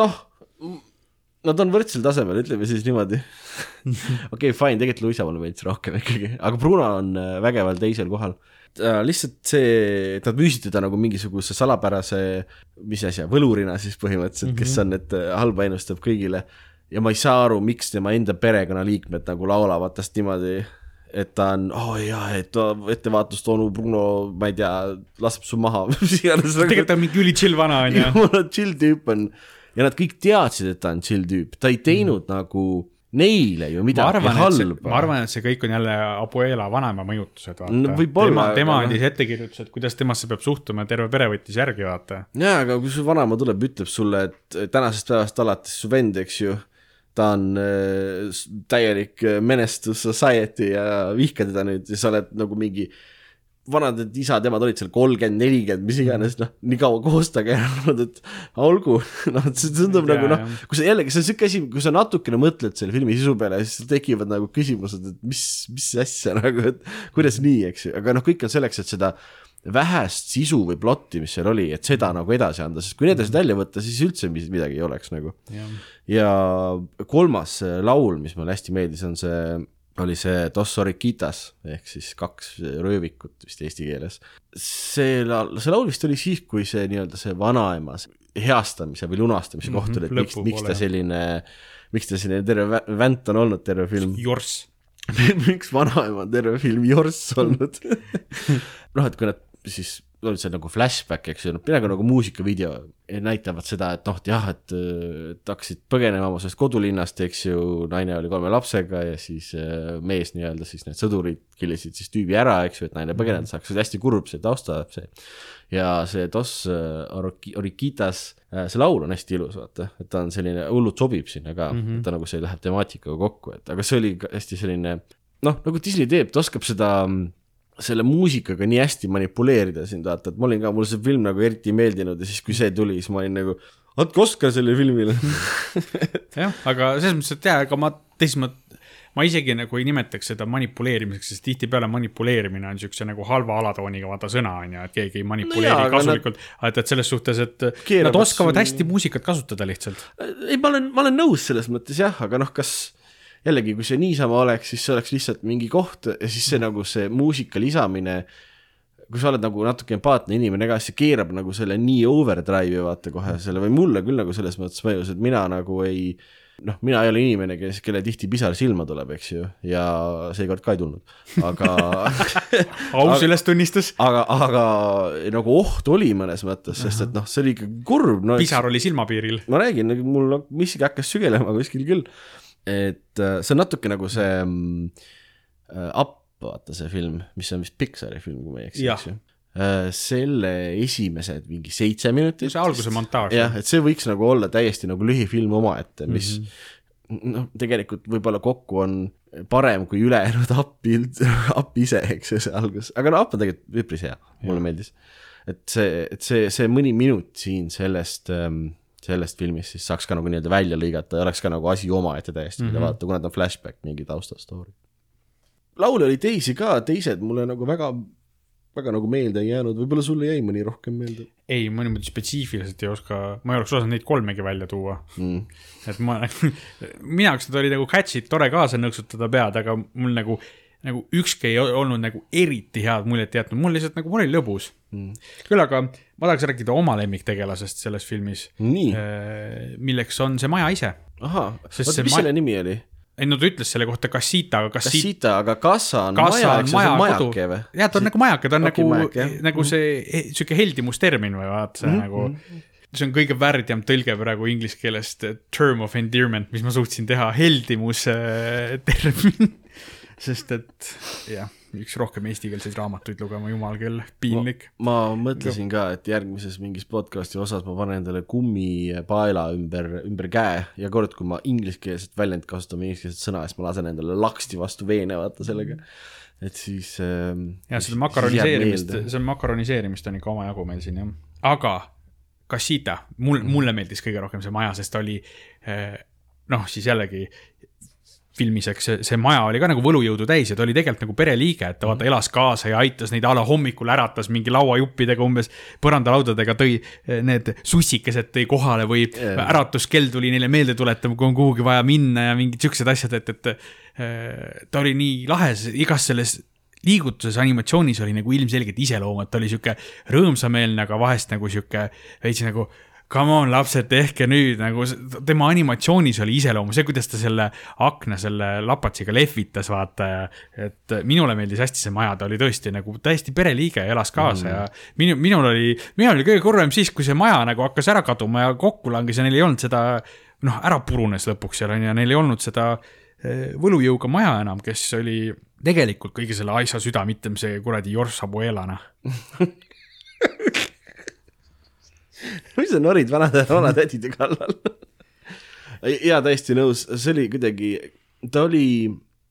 B: noh, nad on võrdsel tasemel, ütleme siis niimoodi. okei okay,, fine, tegelikult Luisa mulle meeldis rohkem ikkagi, aga Bruno on äh, vägeval teisel kohal. lihtsalt see, et nad müüsid teda nagu mingisuguse salapärase, mis asja, võlurina siis põhimõtteliselt, kes on, et äh, halba ennustab kõigile. Ja ma ei saa aru, miks tema enda perekonnaliikmed nagu laulavad tast niimoodi et ta on, oh jaa, et ettevaatust, onu Bruno, ma ei tea, laseb su maha, mis iganes.
C: tegelikult ta on mingi üli chill vana onju.
B: jumala chill tüüp on ja nad kõik teadsid, et ta on chill tüüp, ta ei teinud mm. nagu neile ju midagi halba.
C: ma arvan, et see kõik on jälle Abuela vanaema mõjutused,
B: No
C: vaata.
B: võib-olla,
C: tema, tema andis ettekirjutused, kuidas temasse peab suhtuma, terve pere võttis järgi, vaata.
B: jaa, aga kui su vanaema tuleb, ütleb sulle, et tänasest päevast alates su vend, eks ju, ta on äh, täielik äh, menestus society ja vihka teda nüüd ja sa oled nagu mingi vanad need isad, emad olid seal kolmkümmend, nelikümmend, mis iganes, noh, nii kaua koostage olnud, et olgu, noh, see tundub
C: Jaa,
B: nagu noh kui sa jällegi, see on siuke asi, kui sa natukene mõtled selle filmi sisu peale, siis tekivad nagu küsimused, et mis, mis asja nagu, et kuidas nii, eks ju, aga noh, kõik on selleks, et seda vähest sisu või plotti, mis seal oli, et seda nagu edasi anda, sest kui need asjad välja võtta, siis üldse midagi ei oleks nagu. ja kolmas äh, laul, mis mulle hästi meeldis, on see, oli see Dos Oriquitas ehk siis kaks röövikut vist eesti keeles. see laul, see laul vist oli siis, kui see nii-öelda see vanaema heastamise või lunastamise
C: Mhm,
B: koht oli, et miks, miks ta selline, miks ta selline terve vä- vänt on olnud terve film.
C: Jorss.
B: miks vanaema on terve film jorss olnud noh, et kui nad siis on see nagu flashback, eks ju, noh peaaegu nagu muusikavideo näitavad seda, et noh, et jah, et, et hakkasid põgenema oma sellest kodulinnast, eks ju, naine oli kolme lapsega ja siis äh, mees nii-öelda siis need sõdurid killisid siis tüübi ära, eks ju, et naine põgeneda saaks, see oli hästi kurb, see tausta, see. ja see Dos äh, Orikitas, see laul on hästi ilus, vaata, et ta on selline, hullult sobib sinna ka mm, -hmm. ta nagu see läheb temaatikaga kokku, et aga see oli hästi selline noh, nagu Disney teeb, ta oskab seda selle muusikaga nii hästi manipuleerida sind, vaata, et ma olin ka, mulle see film nagu eriti ei meeldinud ja siis, kui see tuli, siis ma olin nagu, andke Oscar sellele filmile
C: jah, aga selles mõttes, et jaa, ega ma teises mõttes ma isegi nagu ei nimetaks seda manipuleerimiseks, sest tihtipeale manipuleerimine on niisuguse nagu halva alatooniga vaata sõna on ju, et keegi ei manipuleeri no jaa, kasulikult nad..., et, et selles suhtes, et nad oskavad hästi muusikat kasutada lihtsalt.
B: ei, ma olen, ma olen nõus selles mõttes jah, aga noh, kas jällegi, kui see niisama oleks, siis see oleks lihtsalt mingi koht ja siis see nagu see muusika lisamine, kui sa oled nagu natuke empaatne inimene ka, siis see keerab nagu selle nii overdrive'i vaata kohe selle või mulle küll nagu selles mõttes mõjus, et mina nagu ei noh, mina ei ole inimene, kes, kelle tihti pisar silma tuleb, eks ju, ja seekord ka ei tulnud, aga
C: aus ülestunnistus.
B: aga, aga nagu oht oli mõnes mõttes, sest et noh, see oli ikka kurb no,.
C: pisar oli silmapiiril.
B: ma räägin, mul miski hakkas sügelema kuskil küll et äh, see on natuke nagu see äh, Up, vaata see film, mis on vist Pixari film, kui ma ei eksi, eks ju äh, selle esimesed mingi seitse minutit.
C: see alguse montaaž.
B: jah, et see võiks nagu olla täiesti nagu lühifilm omaette, mis mm -hmm. noh, tegelikult võib-olla kokku on parem kui ülejäänud Appi, App ise, eks ju, see algus, aga no App on tegelikult üpris hea, mulle ja. meeldis. et see, et see, see mõni minut siin sellest ähm, sellest filmist, siis saaks ka nagu nii-öelda välja lõigata ja oleks ka nagu asi omaette täiesti mm, -hmm. mida vaadata, kuna ta on flashback, mingi taustastory. laule oli teisi ka, teised mulle nagu väga, väga nagu meelde ei jäänud, võib-olla sulle jäi mõni rohkem meelde?
C: ei, ma niimoodi spetsiifiliselt ei oska, ma ei oleks osanud neid kolmegi välja tuua mm.. et ma minu jaoks need olid nagu catch'id, tore kaasa nõksutada pead, aga mul nagu nagu ükski ei olnud nagu eriti head muljet jätnud, mul lihtsalt nagu, mul oli lõbus mm.. küll aga ma tahaks rääkida oma lemmiktegelasest selles filmis.
B: Äh,
C: milleks on see maja ise.
B: ahah, mis maja... selle nimi oli?
C: ei no ta ütles selle kohta Kassita, aga
B: Kassi... Kassita, aga Kassa on kassa maja, eks see on majake või?
C: jah, ta on nagu majake, ta on okay, nagu, nagu see sihuke heldimustermin või vaata, see mm -hmm. nagu mhm. see on kõige värdjam tõlge praegu inglise keelest, term of endearment, mis ma suutsin teha, heldimus äh, termin sest et jah, üks rohkem eestikeelseid raamatuid lugema, jumal küll, piinlik.
B: ma mõtlesin ka, et järgmises mingis podcast'i osas ma panen endale kummipaela ümber, ümber käe ja kord, kui ma ingliskeelset väljendit kasutan ingliskeelset sõna, siis ma lasen endale laksti vastu veene, vaata sellega. et siis äh,.
C: jah, seda makaroniseerimist, see on makaroniseerimist on ikka omajagu meil siin jah, aga Kassita, mul, mulle meeldis kõige rohkem see maja, sest ta oli eh, noh, siis jällegi filmis, eks see, see maja oli ka nagu võlujõudu täis ja ta oli tegelikult nagu pereliige, et ta vaata elas kaasa ja aitas neid a la hommikul äratas mingi lauajuppidega umbes põrandalaudadega tõi eh, need sussikesed tõi kohale või äratuskell tuli neile meelde tuletama, kui on kuhugi vaja minna ja mingid siuksed asjad, et, et eh, ta oli nii lahe, igas selles liigutuses, animatsioonis oli nagu ilmselgelt iseloom, et ta oli sihuke rõõmsameelne, aga vahest nagu sihuke veits nagu come on, lapsed, tehke nüüd nagu tema animatsioonis oli iseloomu, see, kuidas ta selle akna selle lapatsiga lehvitas, vaata ja et minule meeldis hästi see maja, ta oli tõesti nagu täiesti pereliige elas kaasa mm. ja minu, minul oli, minul oli kõige kurvem siis, kui see maja nagu hakkas ära kaduma ja kokku langes ja neil ei olnud seda, noh, ära purunes lõpuks seal on ju, neil ei olnud seda eh, võlujõuga maja enam, kes oli tegelikult kõige selle asja süda, mitte see kuradi Jorsa Buelana
B: mis sa norid vanade, vanatädide kallal? Jaa, täiesti nõus, see oli kuidagi, ta oli,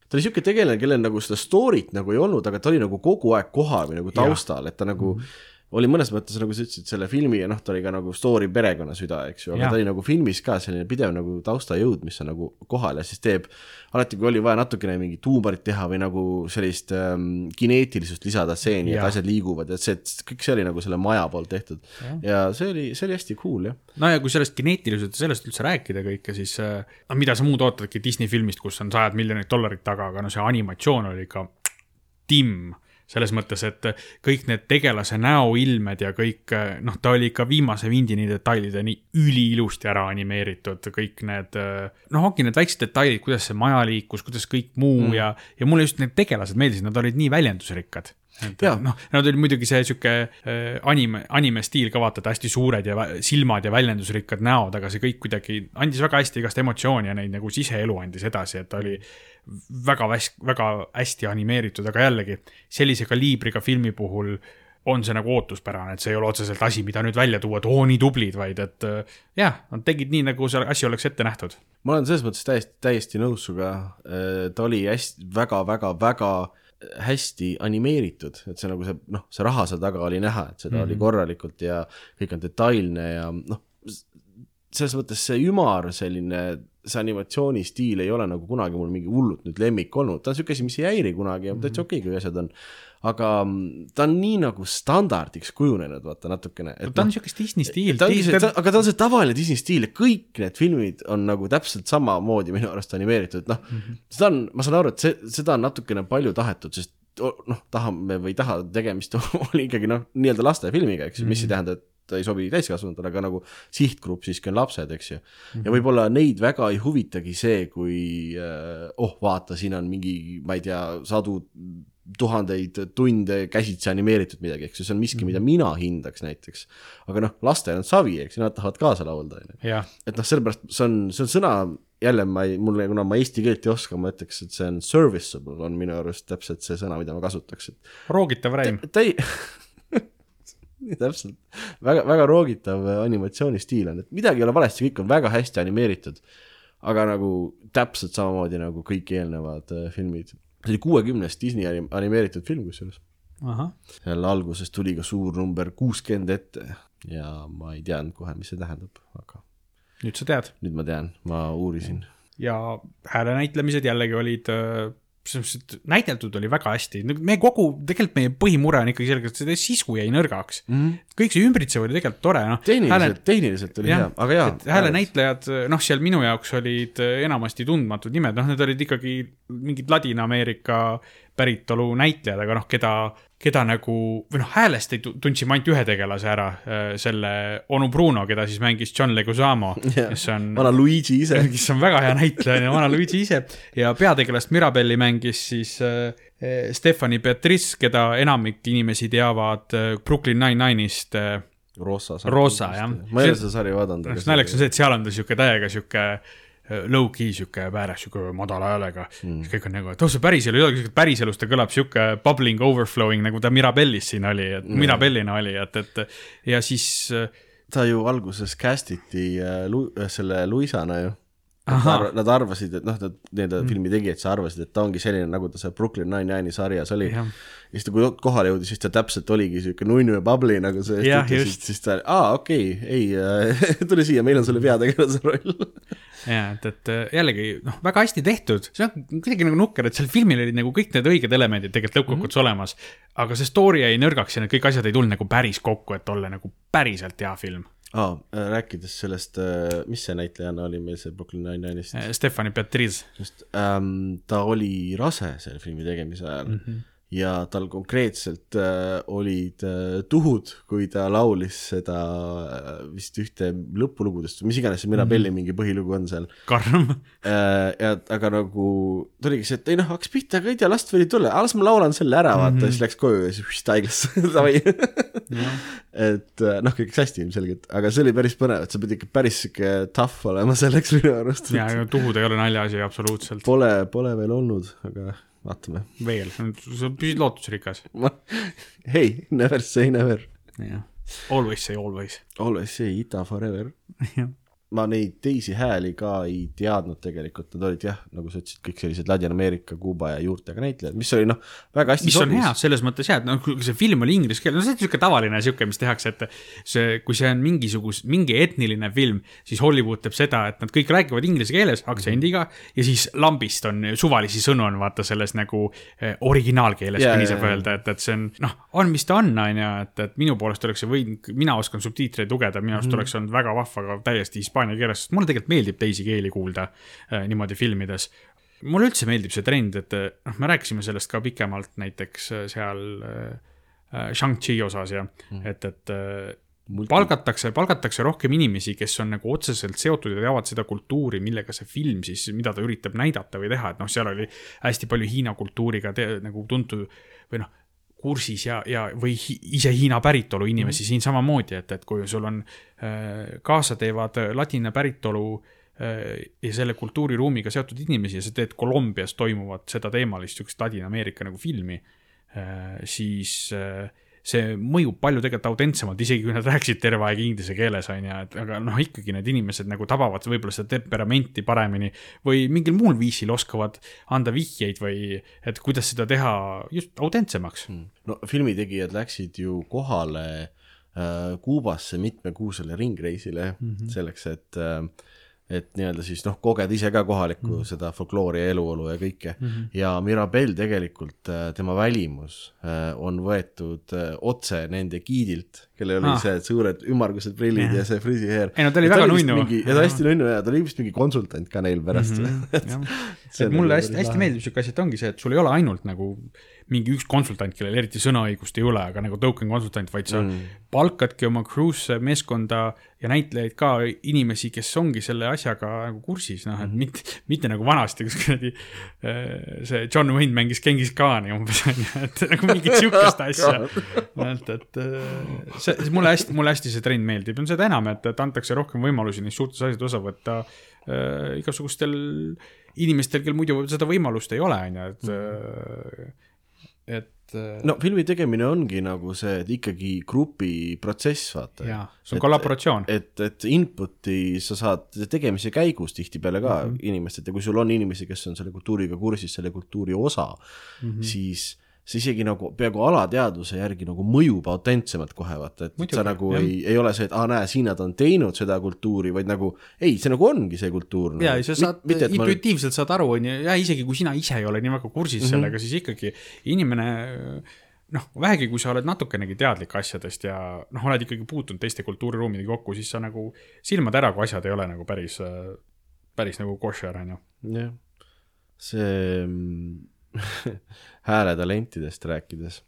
B: ta oli siuke tegelane, kellel nagu seda story't nagu ei olnud, aga ta oli nagu kogu aeg kohal või nagu taustal, et ta nagu mm -hmm oli mõnes mõttes, nagu sa ütlesid, selle filmi ja noh, ta oli ka nagu story perekonna süda, eks ju, aga ja. ta oli nagu filmis ka selline pidev nagu taustajõud, mis on nagu kohal ja siis teeb, alati kui oli vaja natukene mingit huumorit teha või nagu sellist ähm, kineetilisust lisada stseeni, et asjad liiguvad, et see, kõik see oli nagu selle maja poolt tehtud. ja see oli, see oli hästi cool, jah.
C: no ja kui sellest kineetilisusest ja sellest üldse rääkida kõike, siis äh, no mida sa muud ootadki Disney filmist, kus on sajad miljonid dollarit taga, aga no see animatsioon oli ikka timm selles mõttes, et kõik need tegelase näoilmed ja kõik, noh, ta oli ikka viimase vindini detailideni üliilusti ära animeeritud, kõik need, noh, ongi need väiksed detailid, kuidas see maja liikus, kuidas kõik muu mm. ja, ja mulle just need tegelased meeldisid, nad olid nii väljendusrikkad et noh, nad olid muidugi see sihuke äh, anime, anime stiil ka vaata, et hästi suured ja silmad ja väljendusrikkad näod, aga see kõik kuidagi andis väga hästi igast emotsiooni ja neid nagu siseelu andis edasi, et ta oli väga väs-, väga hästi animeeritud, aga jällegi sellise kaliibriga filmi puhul on see nagu ootuspärane, et see ei ole otseselt asi, mida nüüd välja tuua, et oo nii tublid, vaid et äh, jah, nad tegid nii, nagu see asi oleks ette nähtud.
B: ma olen selles mõttes täiesti, täiesti nõus sinuga, ta oli hästi, väga-väga-väga hästi animeeritud, et see nagu see noh, see raha seal taga oli näha, et seda mm -hmm. oli korralikult ja kõik on detailne ja noh, selles mõttes see ümar selline, see animatsioonistiil ei ole nagu kunagi mul mingi hullult nüüd lemmik olnud, ta on niisugune asi, mis ei häiri kunagi ja täitsa okei, kui asjad on, aga mm, ta on nii nagu standardiks kujunenud, vaata natukene.
C: ta on niisugust Disney stiil.
B: aga ta on see tavaline Disney stiil ja kõik need filmid on nagu täpselt samamoodi minu arust animeeritud, noh mm -hmm. seda on, ma saan aru, et see, seda on natukene palju tahetud, sest noh, tahame või ei taha, tegemist oli ikkagi noh, nii-öelda lastefilmiga, eks ju, mis ei tähenda, et ta ei sobi täiskasvanutele, aga nagu sihtgrupp siiski on lapsed, eks ju. ja võib-olla neid väga ei huvitagi see, kui äh, oh, vaata, siin on mingi, ma ei tea, sadu tuhandeid tunde käsitsi animeeritud midagi, eks ju, see on miski, mida mina hindaks näiteks. aga noh, lastel on savi, eks ju, nad tahavad kaasa laulda, on ju. et noh, sellepärast see on, see on sõna, jälle ma ei, mul, kuna ma eesti keelt ei oska, ma ütleks, et see on serviceable on minu arust täpselt see sõna, mida ma kasutaks, et
C: roogitav räim.
B: ta ei täpselt, väga, väga roogitav animatsioonistiil on, et midagi ei ole valesti, kõik on väga hästi animeeritud. aga nagu täpselt samamoodi nagu kõik eelnevad äh, filmid. see oli kuuekümnes Disney anim- animeeritud film kusjuures. seal alguses tuli ka suur number kuuskümmend ette ja ma ei teadnud kohe, mis see tähendab, aga
C: nüüd sa tead.
B: nüüd ma tean, ma uurisin.
C: ja hääle näitlemised jällegi olid äh, et näideldud oli väga hästi, me kogu, tegelikult meie põhimure on ikkagi sellega, et seda sisu jäi nõrgaks mm. -hmm. kõik see ümbritsev oli tegelikult tore, noh.
B: tehniliselt, tehniliselt oli hea, aga jaa.
C: häälenäitlejad, noh, seal minu jaoks olid äh, enamasti tundmatud nimed, noh, need olid ikkagi mingid Ladina-Ameerika päritolu näitlejad, aga noh, keda, keda nagu, või noh, häälest ei tu- tundsime ainult ühe tegelase ära, selle onu Bruno, keda siis mängis John Leguizamo, kes on
B: vana Luigi ise.
C: kes on väga hea näitleja ja vana Luigi ise ja peategelast Mirabelli mängis siis äh, äh, Stephanie Beatrice, keda enamik inimesi teavad äh, Brooklyn Nine-Nine'ist äh,.
B: Rosa.
C: Rosa, jah.
B: ma ei ole seda sarja vaadanud.
C: naljakas on see, et seal on ta sihuke täiega sihuke äh, low-key sihuke vääras sihuke madala häälega mm.. kõik on nagu, et oh see päriselu ei olegi, päriselus ta kõlab sihuke bubbling overflowing nagu ta Mirabellis siin oli, et mm. Mirabellina oli, et, et ja siis äh,
B: ta ju alguses cast iti äh, selle Luisana ju. Nad, nad arvasid, et noh, nad, need mm. filmi tegijad siis arvasid, et ta ongi selline, nagu ta seal Brooklyn Nine-Nine'i sarjas oli. Ja siis ta, kui kohale jõudis, siis ta täpselt oligi siuke nunnu ja bubbly nagu sa just ütlesid siis ta, aa okei okay,, ei äh, tule siia, meil on sulle peategelase roll.
C: ja et, et äh, jällegi noh, väga hästi tehtud, see on kuidagi nagu nukker, et seal filmil olid nagu kõik need õiged elemendid tegelikult lõppkokkuvõttes mm -hmm. olemas. aga see story jäi nõrgaks ja need kõik asjad ei tulnud nagu päris kokku, et olla nagu päriselt hea film.
B: aa, rääkides sellest, mis see näitlejanna oli meil see Brooklyn Nine-Nine'ist,
C: Stephanie Beatriz,
B: just ähm, ta oli rase selle filmi tegemise ajal. Mm. -hmm ja tal konkreetselt äh, olid äh, tuhud, kui ta laulis seda äh, vist ühte lõpulugudest või mis iganes see Mirabelli mm -hmm. mingi põhilugu on seal
C: karm.
B: äh,. ja aga nagu tuligi see, et ei noh, hakkas pihta, aga ei tea, las võid tulla, las ma laulan selle ära, vaata mm, -hmm. siis läks koju ja siis haiglasse, davai. et äh, noh, kõik läks hästi ilmselgelt, aga see oli päris põnev, et sa pead ikka päris sihuke tough olema selleks minu arust.
C: ja, ja tuhud ei ole naljaasi absoluutselt.
B: Pole, pole veel olnud, aga vaatame.
C: veel, sa püsid lootusrikas.
B: hei, never say never.
C: jah, always say always.
B: Always say Ita forever. Ma neid teisi hääli ka ei teadnud tegelikult, nad olid jah, nagu sa ütlesid, kõik sellised Ladina-Ameerika, Kuuba ja juurtega näitlejad, mis oli noh, väga hästi
C: mis on hea selles mõttes jah, et noh, kui see film oli inglise keeles, no see on niisugune tavaline sihuke, mis tehakse, et see, kui see on mingisugus, mingi etniline film, siis Hollywood teeb seda, et nad kõik räägivad inglise keeles aktsendiga ja siis lambist on suvalisi sõnu on vaata selles nagu eh, originaalkeeles yeah,, kui nii saab öelda, et, et see on noh, on, mis ta on, on ju, et, et minu poolest oleks see võinud, mina oskan subtiitreid lugeda, minu arust mm. oleks olnud väga vahva ka täiesti hispaania keeles, sest mulle tegelikult meeldib teisi keeli kuulda eh, niimoodi filmides mulle üldse meeldib see trend, et eh, noh, me rääkisime sellest ka pikemalt näiteks eh, seal äh, Shang-Chi osas ja mm. et, et äh, palgatakse, palgatakse rohkem inimesi, kes on nagu otseselt seotud ja teavad seda kultuuri, millega see film siis, mida ta üritab näidata või teha, et noh, seal oli hästi palju Hiina kultuuriga te, nagu tuntud või noh, kursis ja, ja, või hi, ise Hiina päritolu inimesi mm siin samamoodi, et, et kui sul on äh, kaasa teevad äh, ladina päritolu äh, ja selle kultuuriruumiga seotud inimesi ja sa teed Kolumbias toimuvat seda teemalist siukest Ladina-Ameerika nagu filmi äh,, siis äh, see mõjub palju tegelikult autentsemalt, isegi kui nad rääkisid terve aeg inglise keeles, on ju, et aga noh, ikkagi need inimesed nagu tabavad võib-olla seda temperamenti paremini või mingil muul viisil oskavad anda vihjeid või et kuidas seda teha just autentsemaks.
B: no filmitegijad läksid ju kohale äh, Kuubasse mitmekuusele ringreisile mm -hmm. selleks, et äh, et nii-öelda siis noh, kogeda ise ka kohalikku mm -hmm. seda folkloori ja eluolu ja kõike mm. -hmm. ja Mirabel tegelikult, tema välimus äh, on võetud äh, otse nende giidilt, kellel oli
C: Ah.
B: see suured ümmargused prillid
C: Jah.
B: ja see friisiheer.
C: Ei no ta oli väga nunnu.
B: ja ta hästi nunnu ja ta oli vist mingi konsultant ka neil pärast mm. -hmm.
C: Et
B: on
C: mulle hästi, hästi meeldib siuke asi, et ongi see, et sul ei ole ainult nagu mingi üks konsultant, kellel eriti sõnaõigust ei ole, aga nagu token konsultant, vaid sa mm. palkadki oma crew'sse meeskonda ja näitlejaid ka inimesi, kes ongi selle asjaga nagu kursis, noh, et mitte, mitte nagu vanasti, kus kuradi äh, see John Wayne mängis Genghis Khani umbes onju, et nagu mingit siukest asja. et, et äh, see, see mulle hästi, mulle hästi see trend meeldib, on seda enam, et, et antakse rohkem võimalusi neist suurtest asjadest osa võtta äh, igasugustel inimestel, kel muidu seda võimalust ei ole, onju, et äh, et äh,
B: no filmi tegemine ongi nagu see, et ikkagi grupi protsess, vaata.
C: jaa, see on kollaboratsioon.
B: et, et input'i sa saad tegemise käigus tihtipeale ka mm -hmm. inimestelt ja kui sul on inimesi, kes on selle kultuuriga kursis, selle kultuuri osa mm. -hmm. siis see isegi nagu peaaegu alateadvuse järgi nagu mõjub autentsemalt kohe vaata, et
C: Muidugi,
B: sa nagu
C: jah.
B: ei, ei ole see, et aa näe, siin nad on teinud seda kultuuri, vaid nagu ei, see nagu ongi see kultuur.
C: ja, ja sa saad, intuitiivselt saad aru, onju, ja isegi kui sina ise ei ole nii väga kursis mm -hmm. sellega, siis ikkagi inimene noh, vähegi, kui sa oled natukenegi teadlik asjadest ja noh, oled ikkagi puutunud teiste kultuuriruumidega kokku, siis sa nagu silmad ära, kui asjad ei ole nagu päris, päris nagu koššer, onju.
B: jah, see mm, hääletalentidest rääkides,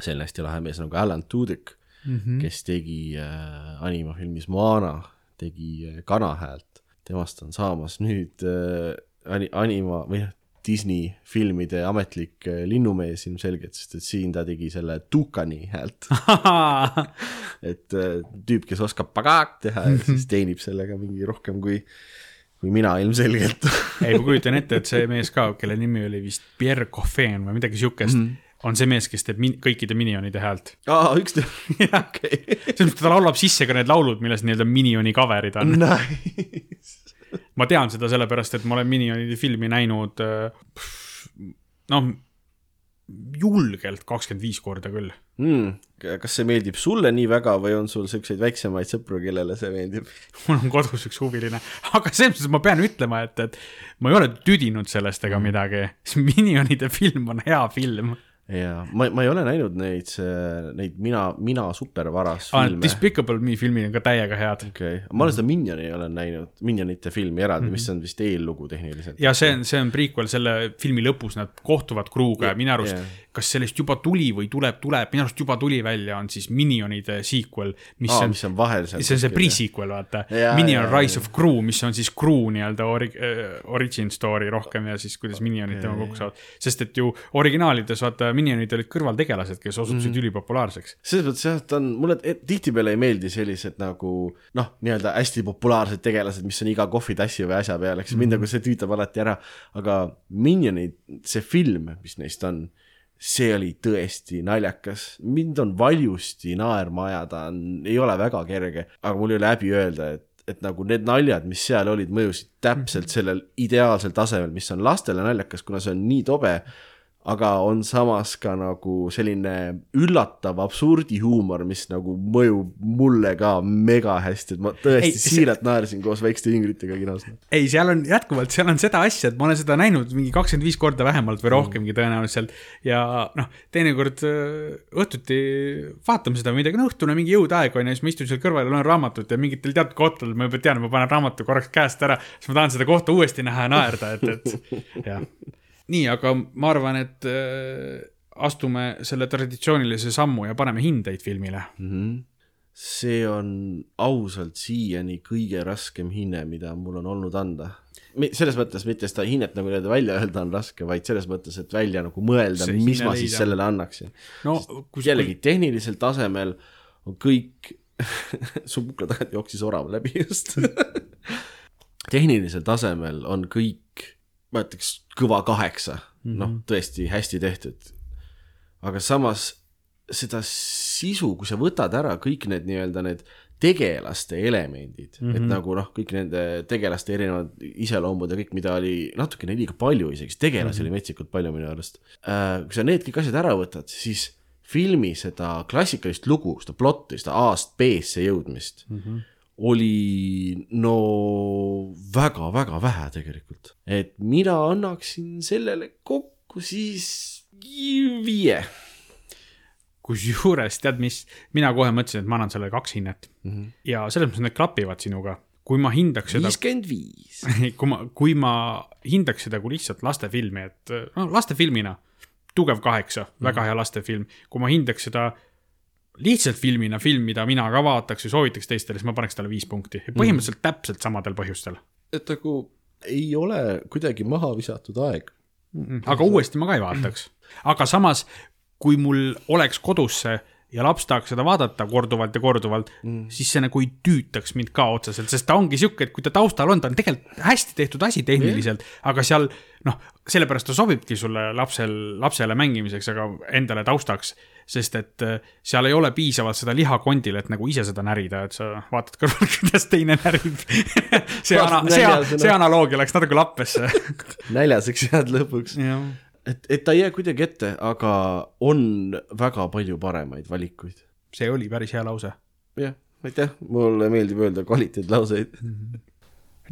B: selline hästi lahe mees nagu Alan Tudyk mm, -hmm. kes tegi äh, animafilmis Moana, tegi äh, kanahäält, temast on saamas nüüd äh, ani-, anima või noh, Disney filmide ametlik äh, linnumees ilmselgelt, sest et siin ta tegi selle Tukani häält, et äh, tüüp, kes oskab pagaak teha ja siis teenib sellega mingi rohkem kui, kui mina ilmselgelt
C: ei, ma kujutan ette, et see mees ka, kelle nimi oli vist Pierre Coffin või midagi siukest mm, -hmm. on see mees, kes teeb min kõikide minionide häält.
B: aa, üks, okei.
C: selles mõttes, ta laulab sisse ka need laulud, milles nii-öelda minioni cover'id on.
B: Nice.
C: ma tean seda sellepärast, et ma olen minionide filmi näinud äh, noh, julgelt kakskümmend viis korda küll.
B: mm,. kas see meeldib sulle nii väga või on sul siukseid väiksemaid sõpru, kellele see meeldib?
C: mul on kodus üks huviline, aga selles mõttes ma pean ütlema, et, et ma ei ole tüdinud sellest ega midagi, sest Minionide film on hea film.
B: jaa, ma, ma ei ole näinud neid, neid Mina, Mina supervaras
C: Ah,
B: filme.
C: Despicable Me filmid on ka täiega head.
B: okei okay., ma olen seda Minioni olen näinud, Minionite filmi eraldi mm, -hmm. mis on vist eellugu tehniliselt.
C: Ja see on, see on prequel selle filmi lõpus, nad kohtuvad kruuga ja minu arust
B: Jah.
C: kas sellest juba tuli või tuleb, tuleb, minu arust juba tuli välja, on siis Minionide sequel, mis
B: aa,
C: on
B: mis on vahel seal.
C: see on see pre-sequel, vaata. Minion
B: jaa,
C: Rise
B: jaa.
C: of Gru, mis on siis Gru nii-öelda ori- äh,, origin story rohkem ja siis kuidas Minionid tema kokku saavad. sest et ju originaalides vaata Minionid olid kõrvaltegelased, kes osutusid mm
B: Mhm.
C: -hmm. ülipopulaarseks.
B: selles mõttes jah, ta on, mulle tihtipeale ei meeldi sellised nagu noh, nii-öelda hästi populaarsed tegelased, mis on iga kohvitassi või asja peal, eks mm -hmm. mind nagu see tüütab alati ära, aga Minionid, see film, mis neist on, see oli tõesti naljakas, mind on valjusti naerma ajada, ei ole väga kerge, aga mul ei ole häbi öelda, et et nagu need naljad, mis seal olid, mõjusid täpselt sellel ideaalsel tasemel, mis on lastele naljakas, kuna see on nii tobe aga on samas ka nagu selline üllatav absurdihuumor, mis nagu mõjub mulle ka mega hästi, et ma tõesti
C: Ei,
B: ei,
C: see-
B: siiralt naersin koos väikeste jüngritega kinos.
C: ei, seal on jätkuvalt, seal on seda asja, et ma olen seda näinud mingi kakskümmend viis korda vähemalt või rohkemgi tõenäoliselt. ja noh, teinekord äh, õhtuti vaatame seda midagi, no õhtune mingi jõudaeg on ja siis ma istun seal kõrval ja loen raamatut ja mingitel teatud kohtadel ma juba tean, ma panen raamatu korraks käest ära, siis ma tahan seda kohta uuesti näha ja naerda, et, et jah. nii, aga ma arvan, et äh, astume selle traditsioonilise sammu ja paneme hindeid filmile.
B: see on ausalt siiani kõige raskem hinne, mida mul on olnud anda. selles mõttes mitte seda hinnet nagu nii-öelda välja öelda on raske, vaid selles mõttes, et välja nagu mõelda, mis ma siis
D: leida.
B: sellele annaksin.
D: no
B: kus jällegi tehnilisel tasemel on kõik, su kukla tagant jooksis orav läbi just. tehnilisel tasemel on kõik, ma ütleks kõva kaheksa mm -hmm., noh, tõesti hästi tehtud. aga samas seda sisu, kui sa võtad ära kõik need nii-öelda need tegelaste elemendid mm, -hmm. et nagu noh, kõik nende tegelaste erinevad iseloomud ja kõik, mida oli natukene liiga palju isegi, tegelasi mm -hmm. oli metsikult palju minu arust äh,. kui sa need kõik asjad ära võtad, siis filmi seda klassikalist lugu, seda plotti, seda A-st B-sse jõudmist mm -hmm. Oli no väga-väga vähe tegelikult. et mina annaksin sellele kokku siis viie
D: kusjuures tead mis, mina kohe mõtlesin, et ma annan sellele kaks hinnet mm. -hmm. ja selles mõttes need klapivad sinuga. kui ma hindaks seda,
B: viiskümmend viis.
D: kui ma, kui ma hindaks seda kui lihtsalt lastefilmi, et noh, lastefilmina tugev kaheksa mm, -hmm. väga hea lastefilm. kui ma hindaks seda lihtsalt filmina, film, mida mina ka vaataks ja soovitaks teistele, siis ma paneks talle viis punkti põhimõtteliselt mm täpselt samadel põhjustel.
B: et nagu ei ole kuidagi maha visatud aeg.
D: aga uuesti ma ka ei vaataks. aga samas, kui mul oleks kodus see ja laps tahaks seda vaadata korduvalt ja korduvalt mm., siis see nagu ei tüütaks mind ka otseselt, sest ta ongi sihuke, et kui ta taustal on, ta on tegelikult hästi tehtud asi tehniliselt yeah., aga seal noh, sellepärast ta sobibki sulle lapsel, lapsele mängimiseks, aga endale taustaks, sest et äh, seal ei ole piisavalt seda liha kondil, et nagu ise seda närida, et sa vaatad kõrvalt, kuidas teine närib. see ana-, see, see analoogia läks natuke lappesse.
B: näljaseks jääd lõpuks.
D: jah
B: et, et ta ei jää kuidagi ette, aga on väga palju paremaid valikuid.
D: see oli päris hea lause.
B: jah, aitäh, mulle meeldib öelda kvaliteetlauseid.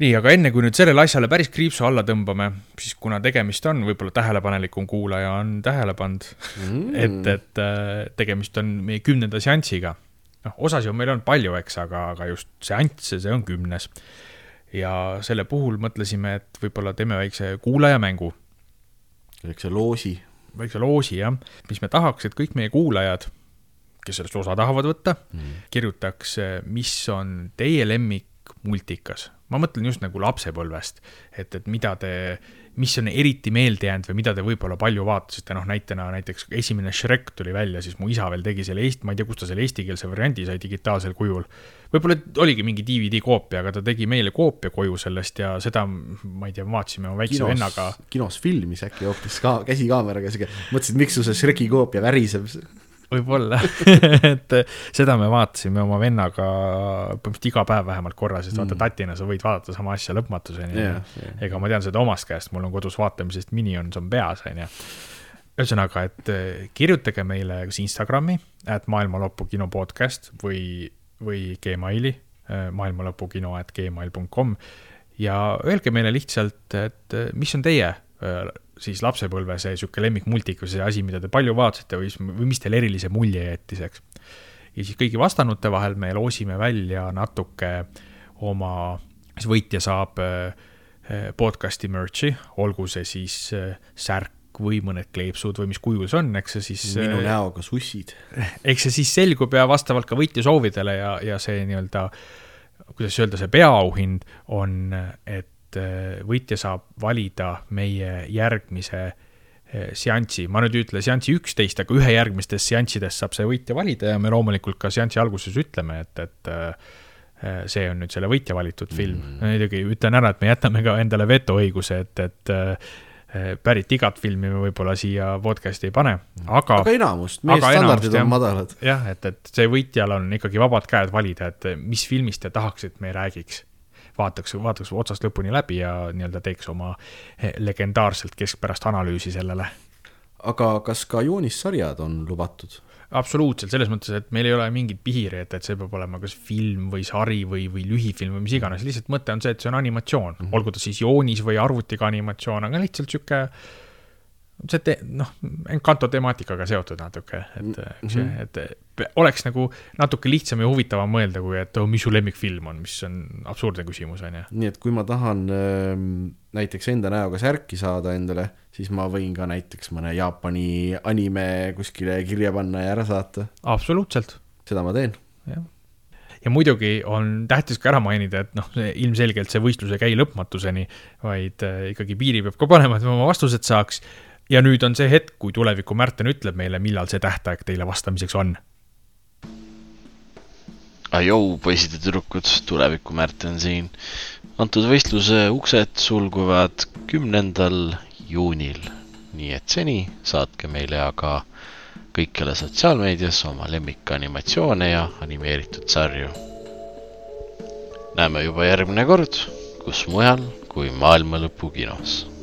C: nii, aga enne kui nüüd sellele asjale päris kriipsu alla tõmbame, siis kuna tegemist on, võib-olla tähelepanelikum kuulaja on tähele pannud mm., et, et äh, tegemist on meie kümnenda seansiga. noh, osasid on meil olnud palju, eks, aga, aga just seanss, see on kümnes. ja selle puhul mõtlesime, et võib-olla teeme väikse kuulajamängu,
B: väikse loosi.
C: väikse loosi, jah, mis me tahaks, et kõik meie kuulajad, kes sellest osa tahavad võtta mm., kirjutaks, mis on teie lemmik multikas. ma mõtlen just nagu lapsepõlvest, et, et mida te, mis on eriti meelde jäänud või mida te võib-olla palju vaatasite, noh näitena näiteks esimene Shrek tuli välja, siis mu isa veel tegi selle eesti, ma ei tea, kust ta selle eestikeelse variandi sai digitaalsel kujul. võib-olla oligi mingi DVD koopia, aga ta tegi meile koopia koju sellest ja seda, ma ei tea, vaatasime oma väikse vennaga.
B: kinos filmis äkki hoopis ka käsikaameraga siuke, mõtlesid, miks sul see Shreki koopia väriseb.
C: Võib-olla, et seda me vaatasime oma vennaga põhimõtteliselt iga päev vähemalt korra, sest vaata tatina sa võid vaadata sama asja lõpmatuseni yeah,
B: jah..
C: ega ma tean seda omast käest, mul on kodus vaatamisest Minions on peas, onju. ühesõnaga, et eh, kirjutage meile kas Instagrami, et maailmalõpu kino podcast või, või Gmaili, maailmalõpukino at gmail.com ja öelge meile lihtsalt, et eh, mis on teie eh, siis lapsepõlve see sihuke lemmikmultikus, see asi, mida te palju vaatasite või, või mis teile erilise mulje jättis, eks. ja siis kõigi vastanute vahel me loosime välja natuke oma, siis võitja saab äh, podcast'i merch'i, olgu see siis äh, särk või mõned kleepsud või mis kujul see on, eks see siis.
B: minu näoga sussid.
C: eks see siis selgub ja vastavalt ka võitja soovidele ja, ja see nii-öelda, kuidas öelda, see peaauhind on, et äh, võitja saab valida meie järgmise äh, seansi, ma nüüd ei ütle seansi üksteist, aga ühe järgmistest seanssidest saab see võitja valida ja me loomulikult ka seansi alguses ütleme, et, et äh, see on nüüd selle võitja valitud film mm.. muidugi ütlen ära, et me jätame ka endale vetoõiguse, et, et pärit igat filmi me võib-olla siia podcast'i ei pane, aga
B: aga enamust, meie
C: aga
B: standardid
C: enamust, jah.
B: on madalad.
C: jah, et, et see võitjal on ikkagi vabad käed valida, et mis filmist te tahaks, et me räägiks. vaataks, vaataks otsast lõpuni läbi ja nii-öelda teeks oma eh, legendaarselt keskpärast analüüsi sellele.
B: aga kas ka joonissarjad on lubatud?
C: absoluutselt, selles mõttes, et meil ei ole mingit piiri, et, et see peab olema kas film või sari või, või lühifilm või mis iganes, lihtsalt mõte on see, et see on animatsioon mm, -hmm. olgu ta siis joonis või arvutiga animatsioon, aga lihtsalt sihuke see te-, noh, Encanto temaatikaga seotud natuke, et eks ju, et pe- oleks nagu natuke lihtsam ja huvitavam mõelda, kui et oh, mis su lemmikfilm on, mis on absurdne küsimus, on ju.
B: nii et kui ma tahan ähm, näiteks enda näoga särki saada endale, siis ma võin ka näiteks mõne Jaapani anime kuskile kirja panna ja ära saata.
C: absoluutselt,
B: seda ma teen.
C: jah. ja muidugi on tähtis ka ära mainida, et noh, ilmselgelt see võistlus ei käi lõpmatuseni, vaid äh, ikkagi piiri peab ka panema, et me oma vastused saaks. Ja nüüd on see hetk, kui tuleviku Märten ütleb meile, millal see tähtaeg teile vastamiseks on.
B: Ajou, poisid ja tüdrukud, tuleviku Märten siin. antud võistluse uksed sulguvad kümnendal juunil, nii et seni saatke meile aga kõikjale sotsiaalmeedias oma lemmikanimatsioone ja animeeritud sarju. näeme juba järgmine kord, kus mujal kui maailmalõpu kinos